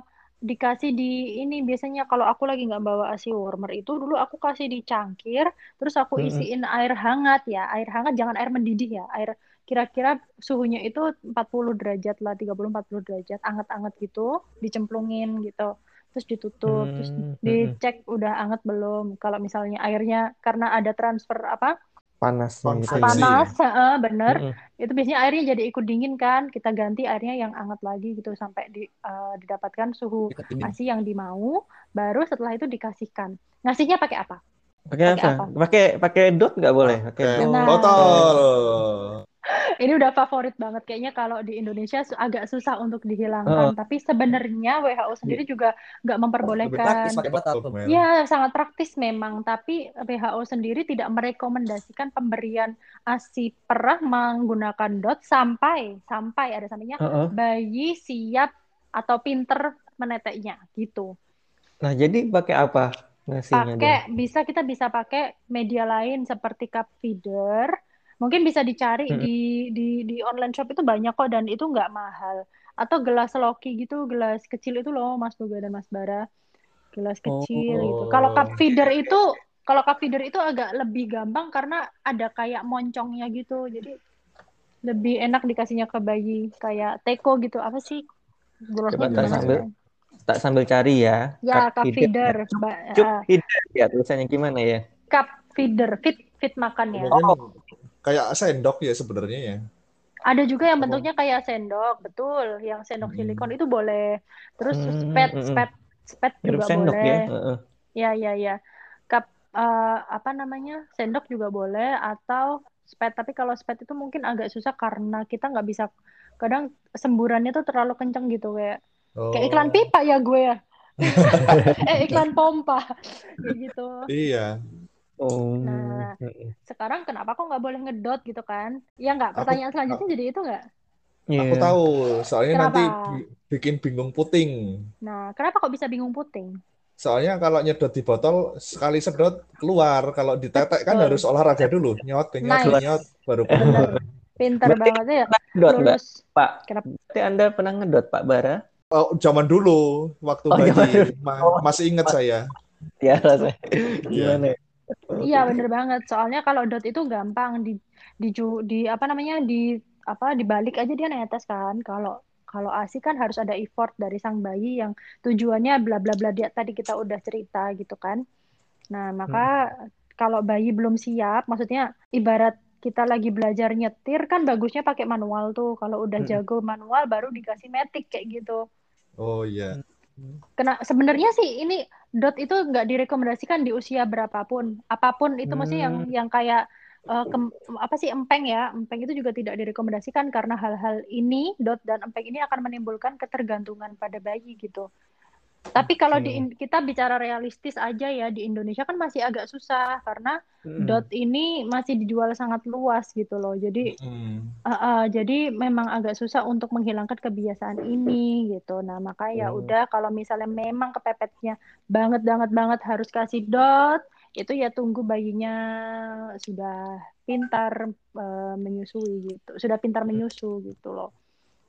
dikasih di ini biasanya kalau aku lagi nggak bawa ASI warmer itu dulu aku kasih di cangkir, terus aku isiin air hangat ya, air hangat jangan air mendidih ya, air kira-kira suhunya itu 40 derajat lah, 30-40 derajat, anget-anget gitu, dicemplungin gitu. Terus ditutup, terus Hmm, dicek udah anget belum. Kalau misalnya airnya karena ada transfer apa gitu ya. Konveksi. panas, heeh, bener. Mm-mm. Itu biasanya airnya jadi ikut dingin kan. Kita ganti airnya yang anget lagi gitu sampai di, eh, didapatkan suhu ASI yang dimau. Baru setelah itu dikasihkan. Ngasihnya pakai apa? Pakai apa? Pakai pakai dot nggak boleh? Pakai. Nah. botol. Ini udah favorit banget kayaknya kalau di Indonesia agak susah untuk dihilangkan. Oh. Tapi sebenarnya WHO sendiri juga nggak memperbolehkan. praktis. Ya, sangat praktis memang, tapi WHO sendiri tidak merekomendasikan pemberian ASI perah menggunakan dot sampai sampai ada sampainya Heeh. bayi siap atau pinter meneteknya gitu. Nah, jadi pakai apa ngasihnya Pakai bisa kita bisa pakai media lain seperti cup feeder. Mungkin bisa dicari Mm-mm. di di di online shop itu banyak kok dan itu nggak mahal. Atau gelas loki gitu, gelas kecil itu loh Mas Nuga dan Mas Bara. Gelas kecil gitu. Oh. Kalau cup feeder itu kalau cup feeder itu agak lebih gampang karena ada kayak moncongnya gitu. Jadi lebih enak dikasihnya ke bayi kayak teko gitu. Apa sih? Gelasnya Coba sambil sih? Tak sambil cari ya. Ya, Cup cup feeder. Cup, cup ah, feeder ya tulisannya gimana ya? cup feeder, fit fit makan ya. Mungkin kayak sendok ya sebenarnya ya. Ada juga yang Oh. bentuknya kayak sendok, betul. Yang sendok Hmm. silikon itu boleh. Terus Hmm, spet, hmm, hmm. spet, spet juga sendok boleh. ya. Heeh. Ya, ya, ya. Cup eh, apa namanya? Sendok juga boleh atau spet. Tapi kalau spet itu mungkin agak susah karena kita nggak bisa kadang semburannya tuh terlalu kenceng gitu kayak kayak iklan Oh, pipa ya gue ya. eh iklan pompa kayak gitu. Iya. Oh. Nah, sekarang kenapa kok nggak boleh ngedot gitu kan? Ya nggak. Aku Pertanyaan selanjutnya jadi itu nggak? aku Iya. tahu, soalnya nanti Kenapa? bi- bikin bingung puting. Nah, kenapa kok bisa bingung puting? Soalnya kalau nyedot di botol sekali sedot keluar, kalau ditetek kan Betul. harus olahraga dulu, nyot, kenyot, Nice. kenyot, baru keluar. Pinter Berarti banget ya. Ngedot. Lulus. Pak. Kenapa? Berarti Anda pernah ngedot, Pak Bara? Oh, zaman dulu, waktu Oh, bayi, dulu. Ma- Oh. masih ingat saya. Ya, rasanya. Iya. Gimana ya? Iya bener banget. Soalnya kalau dot itu gampang di di di apa namanya di apa dibalik aja dia netes kan. Kalau kalau ASI kan harus ada effort dari sang bayi yang tujuannya bla bla bla dia tadi kita udah cerita gitu kan. Nah, maka kalau bayi belum siap, maksudnya ibarat kita lagi belajar nyetir kan bagusnya pakai manual tuh. Kalau udah Hmm. jago manual baru dikasih metik kayak gitu. Oh iya. Kena sebenarnya sih ini dot itu nggak direkomendasikan di usia berapapun. Apa pun itu mesti yang Hmm. yang kayak eh, kem- apa sih empeng ya? Empeng itu juga tidak direkomendasikan karena hal-hal ini dot dan empeng ini akan menimbulkan ketergantungan pada bayi gitu. Tapi kalau Oke. di kita bicara realistis aja ya di Indonesia kan masih agak susah karena Hmm. dot ini masih dijual sangat luas gitu loh. Jadi Hmm. Uh, uh, jadi memang agak susah untuk menghilangkan kebiasaan ini gitu. Nah, maka ya Oh. udah kalau misalnya memang kepepetnya banget banget banget harus kasih dot, itu ya tunggu bayinya sudah pintar uh, menyusui gitu. Sudah pintar menyusu gitu loh.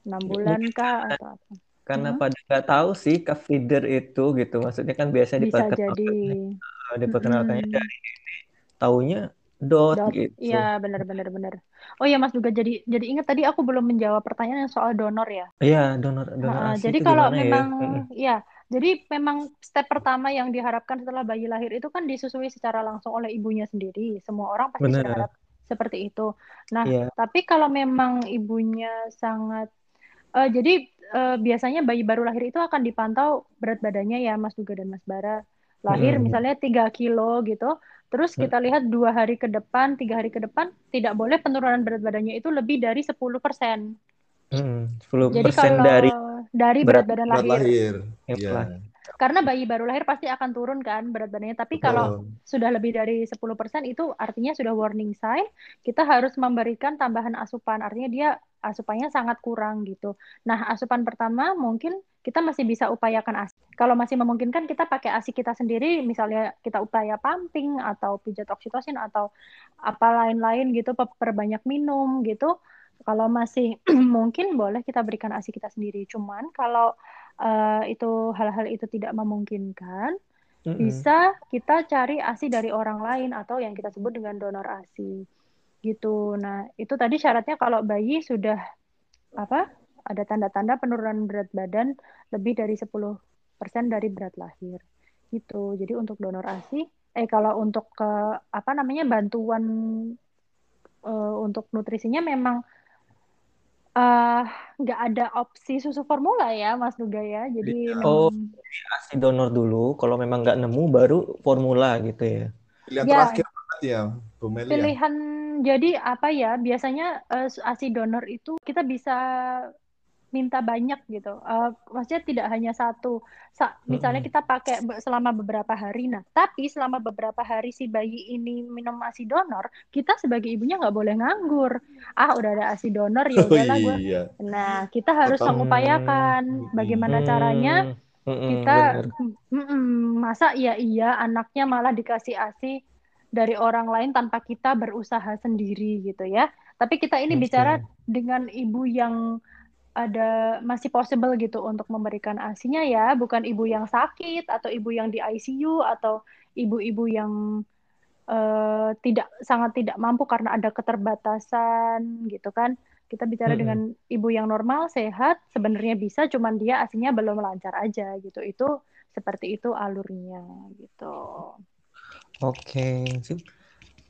Enam bulan kah atau apa? Karena Hmm. pada nggak tahu sih cup feeder itu gitu. Maksudnya kan biasanya Bisa diperkenalkan jadi. diperkenalkannya Mm-mm. dari ini. Taunya dot Dot, gitu. iya benar benar benar. Oh iya Mas juga jadi jadi ingat tadi aku belum menjawab pertanyaan yang soal donor ya. Iya, donor donor Nah, jadi kalau ya? memang Mm-mm. ya, jadi memang step pertama yang diharapkan setelah bayi lahir itu kan disusui secara langsung oleh ibunya sendiri. Semua orang pasti Benar. berharap seperti itu. Nah, Iya. tapi kalau memang ibunya sangat eh, jadi eh, biasanya bayi baru lahir itu akan dipantau berat badannya ya Mas Duga dan Mas Bara. Lahir Mm-mm. misalnya 3 kilo gitu, terus kita lihat dua hari ke depan, tiga hari ke depan, tidak boleh penurunan berat badannya itu lebih dari 10%. Mm, 10% Jadi kalau dari dari berat berat badan Berat lahir. lahir. Iya. lahir. Karena bayi baru lahir pasti akan turun kan berat badannya. Tapi kalau sudah lebih dari 10% itu artinya sudah warning sign. Kita harus memberikan tambahan asupan. Artinya dia asupannya sangat kurang gitu. Nah, asupan pertama mungkin kita masih bisa upayakan ASI. Kalau masih memungkinkan kita pakai ASI kita sendiri, misalnya kita upaya pumping atau pijat oksitosin atau apa lain-lain gitu, pe- perbanyak minum gitu. Kalau masih mungkin boleh kita berikan ASI kita sendiri. Cuman kalau eh, itu hal-hal itu tidak memungkinkan, Mm-mm. bisa kita cari ASI dari orang lain atau yang kita sebut dengan donor ASI gitu. Nah, itu tadi syaratnya kalau bayi sudah apa? Ada tanda-tanda penurunan berat badan lebih dari 10% dari berat lahir. Gitu. Jadi untuk donor ASI eh kalau untuk ke apa namanya bantuan eh, untuk nutrisinya memang eh, nggak ada opsi susu formula ya, Mas Duga ya. Jadi Iya. Oh, memang ASI donor dulu. Kalau memang nggak nemu, baru formula gitu ya. Pilihan Ya. terakhir ya, Bu Melia. Pilihan jadi apa ya? Biasanya eh, ASI donor itu kita bisa minta banyak gitu. Eh, maksudnya tidak hanya satu. Sa- misalnya kita pakai selama beberapa hari. Nah, tapi selama beberapa hari si bayi ini minum ASI donor, kita sebagai ibunya nggak boleh nganggur. Ah, udah ada ASI donor ya Oh udahlah gue. iya. Nah, kita harus mengupayakan bagaimana caranya Hmm, kita masa iya iya anaknya malah dikasih ASI dari orang lain tanpa kita berusaha sendiri gitu ya. Tapi kita ini bicara dengan ibu yang ada masih possible gitu untuk memberikan ASINya ya, bukan ibu yang sakit atau ibu yang di ICU atau ibu-ibu yang eh, tidak sangat tidak mampu karena ada keterbatasan gitu kan. Kita bicara Mm-mm. dengan ibu yang normal, sehat, sebenarnya bisa, cuman dia ASINya belum lancar aja gitu. Itu seperti itu alurnya gitu. Oke, sip.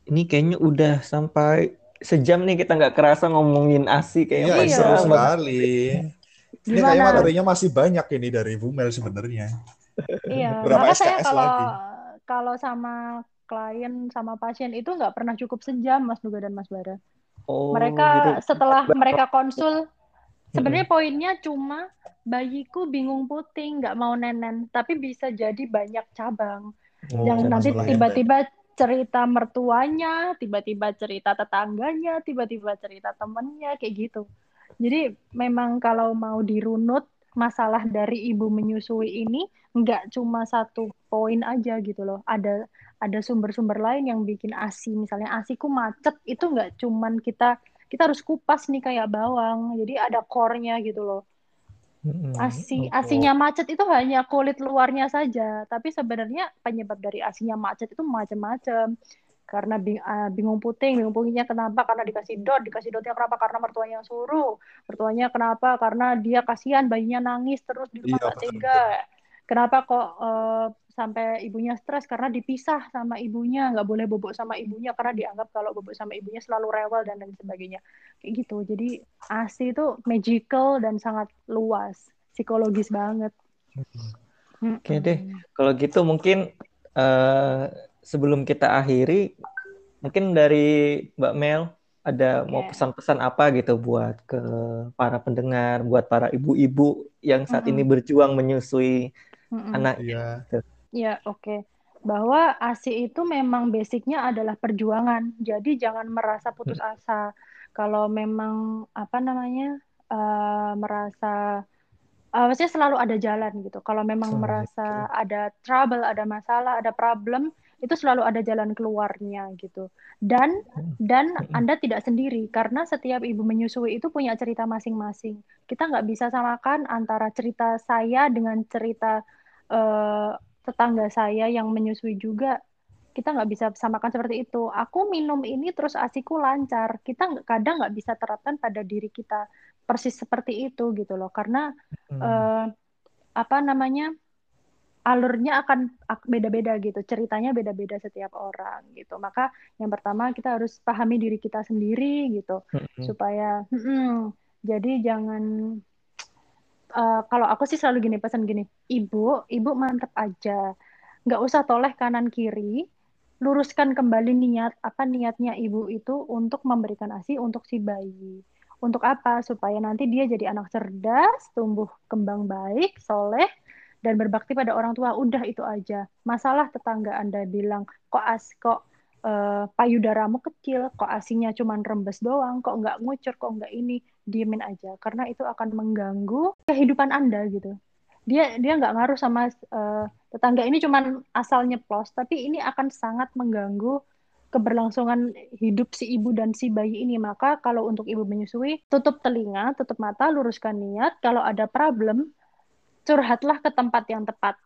Ini kayaknya udah sampai sejam nih kita nggak kerasa ngomongin ASI kayaknya Iya, Iya. seru sekali. Ini Gimana? kayaknya materinya masih banyak ini dari Bu Mel sebenarnya. Iya, Berapa maka saya SKS kalau lagi? kalau sama klien sama pasien itu nggak pernah cukup sejam Mas Nuga dan Mas Bara. Oh, Mereka gitu. setelah mereka konsul sebenarnya poinnya cuma bayiku bingung puting nggak mau nenen tapi bisa jadi banyak cabang. Oh, yang Jangan nanti ya. tiba-tiba cerita mertuanya, tiba-tiba cerita tetangganya, tiba-tiba cerita temennya, kayak gitu. Jadi memang kalau mau dirunut masalah dari ibu menyusui ini nggak cuma satu poin aja gitu loh. Ada ada sumber-sumber lain yang bikin ASI, misalnya ASIku macet itu nggak cuman kita kita harus kupas nih kayak bawang. Jadi ada core-nya gitu loh. ASI, asinya macet itu hanya kulit luarnya saja, tapi sebenarnya penyebab dari asinya macet itu macam-macam. Karena bing- ah, bingung puting, bingung putingnya kenapa? Karena dikasih dot, dikasih dotnya kenapa? Karena mertuanya yang suruh. Mertuanya kenapa? Karena dia kasihan bayinya nangis terus di rumah Iya, nggak betul, tega. Kenapa kok eh, sampai ibunya stres? Karena dipisah sama ibunya, nggak boleh bobok sama ibunya karena dianggap kalau bobok sama ibunya selalu rewel dan lain sebagainya. Kayak gitu. Jadi ASI itu magical dan sangat luas, psikologis banget. Oke deh. Kalau gitu mungkin eh, sebelum kita akhiri, mungkin dari Mbak Mel ada mau Oke. pesan-pesan apa gitu buat ke para pendengar, buat para ibu-ibu yang saat ini berjuang menyusui Mm-mm. anak. Iya. Ya, oke. Bahwa ASI itu memang basicnya adalah perjuangan. Jadi jangan merasa putus asa. Kalau memang apa namanya eh, merasa eh, maksudnya selalu ada jalan gitu. Kalau memang merasa ada trouble, ada masalah, ada problem, itu selalu ada jalan keluarnya gitu. Dan dan Anda tidak sendiri karena setiap ibu menyusui itu punya cerita masing-masing. Kita nggak bisa samakan antara cerita saya dengan cerita eh, tetangga saya yang menyusui juga kita nggak bisa samakan seperti itu. Aku minum ini terus asiku lancar. Kita nggak- kadang nggak bisa terapkan pada diri kita persis seperti itu gitu loh. Karena Hmm. eh, apa namanya alurnya akan ak- beda-beda gitu. Ceritanya beda-beda setiap orang gitu. Maka yang pertama kita harus pahami diri kita sendiri gitu Mm-mm. supaya mm-mm. jadi jangan eh, kalau aku sih selalu gini pesan gini ibu ibu mantep aja. Nggak usah toleh kanan kiri. Luruskan kembali niat apa niatnya ibu itu untuk memberikan asi untuk si bayi. Untuk apa? Supaya nanti dia jadi anak cerdas tumbuh kembang baik soleh dan berbakti pada orang tua. Udah itu aja. Masalah tetangga anda bilang kok as kok eh, payudaramu kecil, kok asinya cuma rembes doang, kok nggak ngucur, kok nggak ini, diemin aja. Karena itu akan mengganggu kehidupan Anda gitu. Dia dia nggak ngaruh sama eh, tetangga ini cuma asal nyeplos, tapi ini akan sangat mengganggu keberlangsungan hidup si ibu dan si bayi ini. Maka kalau untuk ibu menyusui, tutup telinga, tutup mata, luruskan niat. Kalau ada problem, curhatlah ke tempat yang tepat.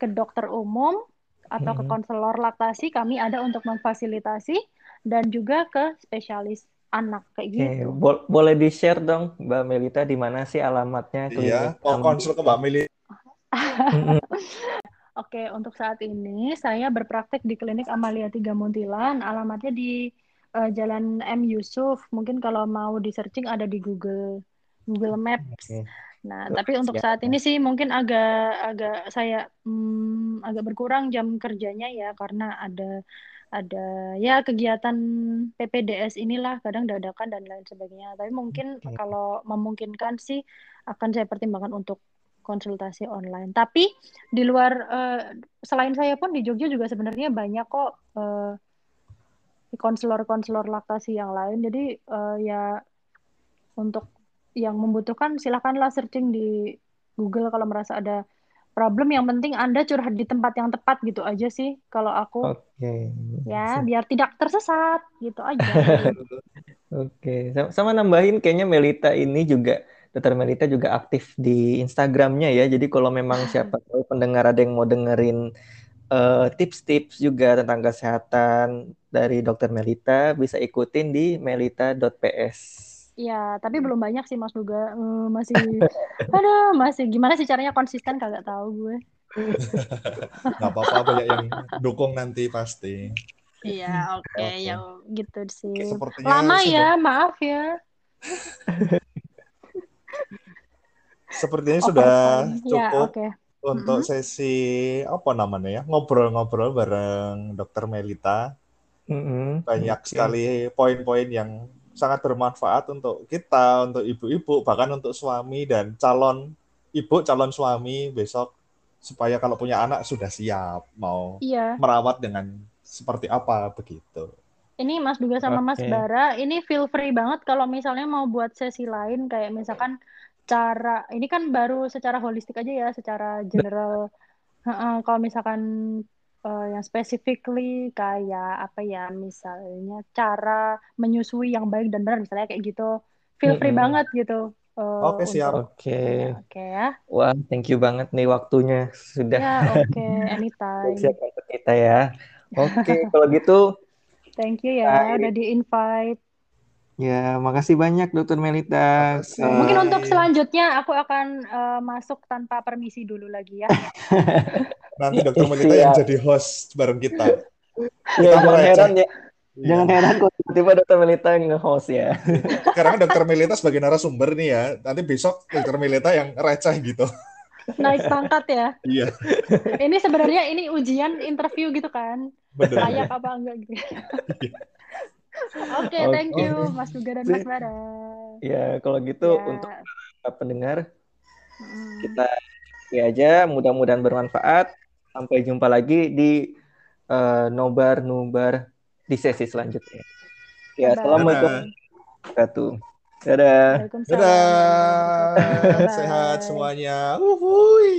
Ke dokter umum, atau ke Mhm. konselor laktasi kami ada untuk memfasilitasi dan juga ke spesialis anak kayak Oke, gitu. Bol- boleh di-share dong Mbak Melita di mana sih alamatnya Iya, klinik mau konsul ke Mbak. Mm-mm. Oke, untuk saat ini saya berpraktek di klinik Amalia 3 Muntilan, alamatnya di eh, Jalan M Yusuf. Mungkin kalau mau di searching ada di Google Google Maps. Oke. Nah, Oke, tapi untuk siap. saat ini sih mungkin agak agak saya hmm, agak berkurang jam kerjanya ya karena ada ada ya kegiatan PPDS inilah kadang dadakan dan lain sebagainya. Tapi mungkin Oke. kalau memungkinkan sih akan saya pertimbangkan untuk konsultasi online. Tapi di luar eh, selain saya pun di Jogja juga sebenarnya banyak kok eh, konselor-konselor laktasi yang lain. Jadi eh, ya untuk yang membutuhkan silakanlah searching di Google kalau merasa ada problem. Yang penting Anda curhat di tempat yang tepat gitu aja sih kalau aku Oke. ya Sip. biar tidak tersesat gitu aja. Oke, Sama, sama nambahin kayaknya Melita ini juga Dokter Melita juga aktif di Instagramnya ya. Jadi kalau memang siapa tahu pendengar ada yang mau dengerin eh, tips-tips juga tentang kesehatan dari Dokter Melita, bisa ikutin di melita.ps. Ya, tapi belum banyak sih Mas Nuga. Eh, masih aduh, masih gimana sih caranya konsisten kagak tahu gue. Nggak apa-apa, banyak yang dukung nanti pasti. Iya, oke Oke. ya gitu sih. Sepertinya Lama sudah- ya, maaf ya. Sepertinya sudah Overtime. Ya, cukup oke. untuk Mm-mm. sesi apa namanya ya ngobrol-ngobrol bareng Dokter Melita. Mm-mm. Banyak Oke. sekali poin-poin yang sangat bermanfaat untuk kita, untuk ibu-ibu, bahkan untuk suami dan calon ibu, calon suami besok supaya kalau punya anak sudah siap mau Iya. merawat dengan seperti apa begitu. Ini Mas Duga sama Mas Oke. Bara, ini feel free banget kalau misalnya mau buat sesi lain kayak misalkan cara ini kan baru secara holistik aja ya, secara general. Heeh, kalau misalkan eh, yang specifically kayak apa ya, misalnya cara menyusui yang baik dan benar misalnya kayak gitu. Feel free Mm-mm. banget gitu eh, Oke, siap. untuk Oke. ya, oke ya. Wah, thank you banget nih waktunya sudah Ya, oke, anytime. siap untuk kita ya. Oke, kalau gitu Thank you ya Baik. udah di-invite. Ya makasih banyak Dokter Melita. Makasih. Eh, Mungkin untuk selanjutnya aku akan eh, masuk tanpa permisi dulu lagi ya. Nanti Dokter Melita yang Siap. jadi host bareng kita. ya Kita jangan heran ya, Iya. jangan heran kalau tiba-tiba Dokter Melita nge-host ya. Sekarang Dokter Melita sebagai narasumber nih ya. Nanti besok Dokter Melita yang receh gitu. Naik pangkat ya. Iya, Ini sebenarnya ini ujian interview gitu kan. bener. Layak apa enggak gitu. Oke, thank Oke. you Mas Duga dan Mas Bara. Ya kalau gitu Ya. untuk para pendengar Mm. kita ya aja mudah-mudahan bermanfaat. Sampai jumpa lagi di eh, nobar nubar di sesi selanjutnya. Ya, Bye. assalamualaikum Dadah. wabarakatuh. Dadah. Waalaikumsalam Dadah. wabarakatuh. Sehat semuanya. Uhuy.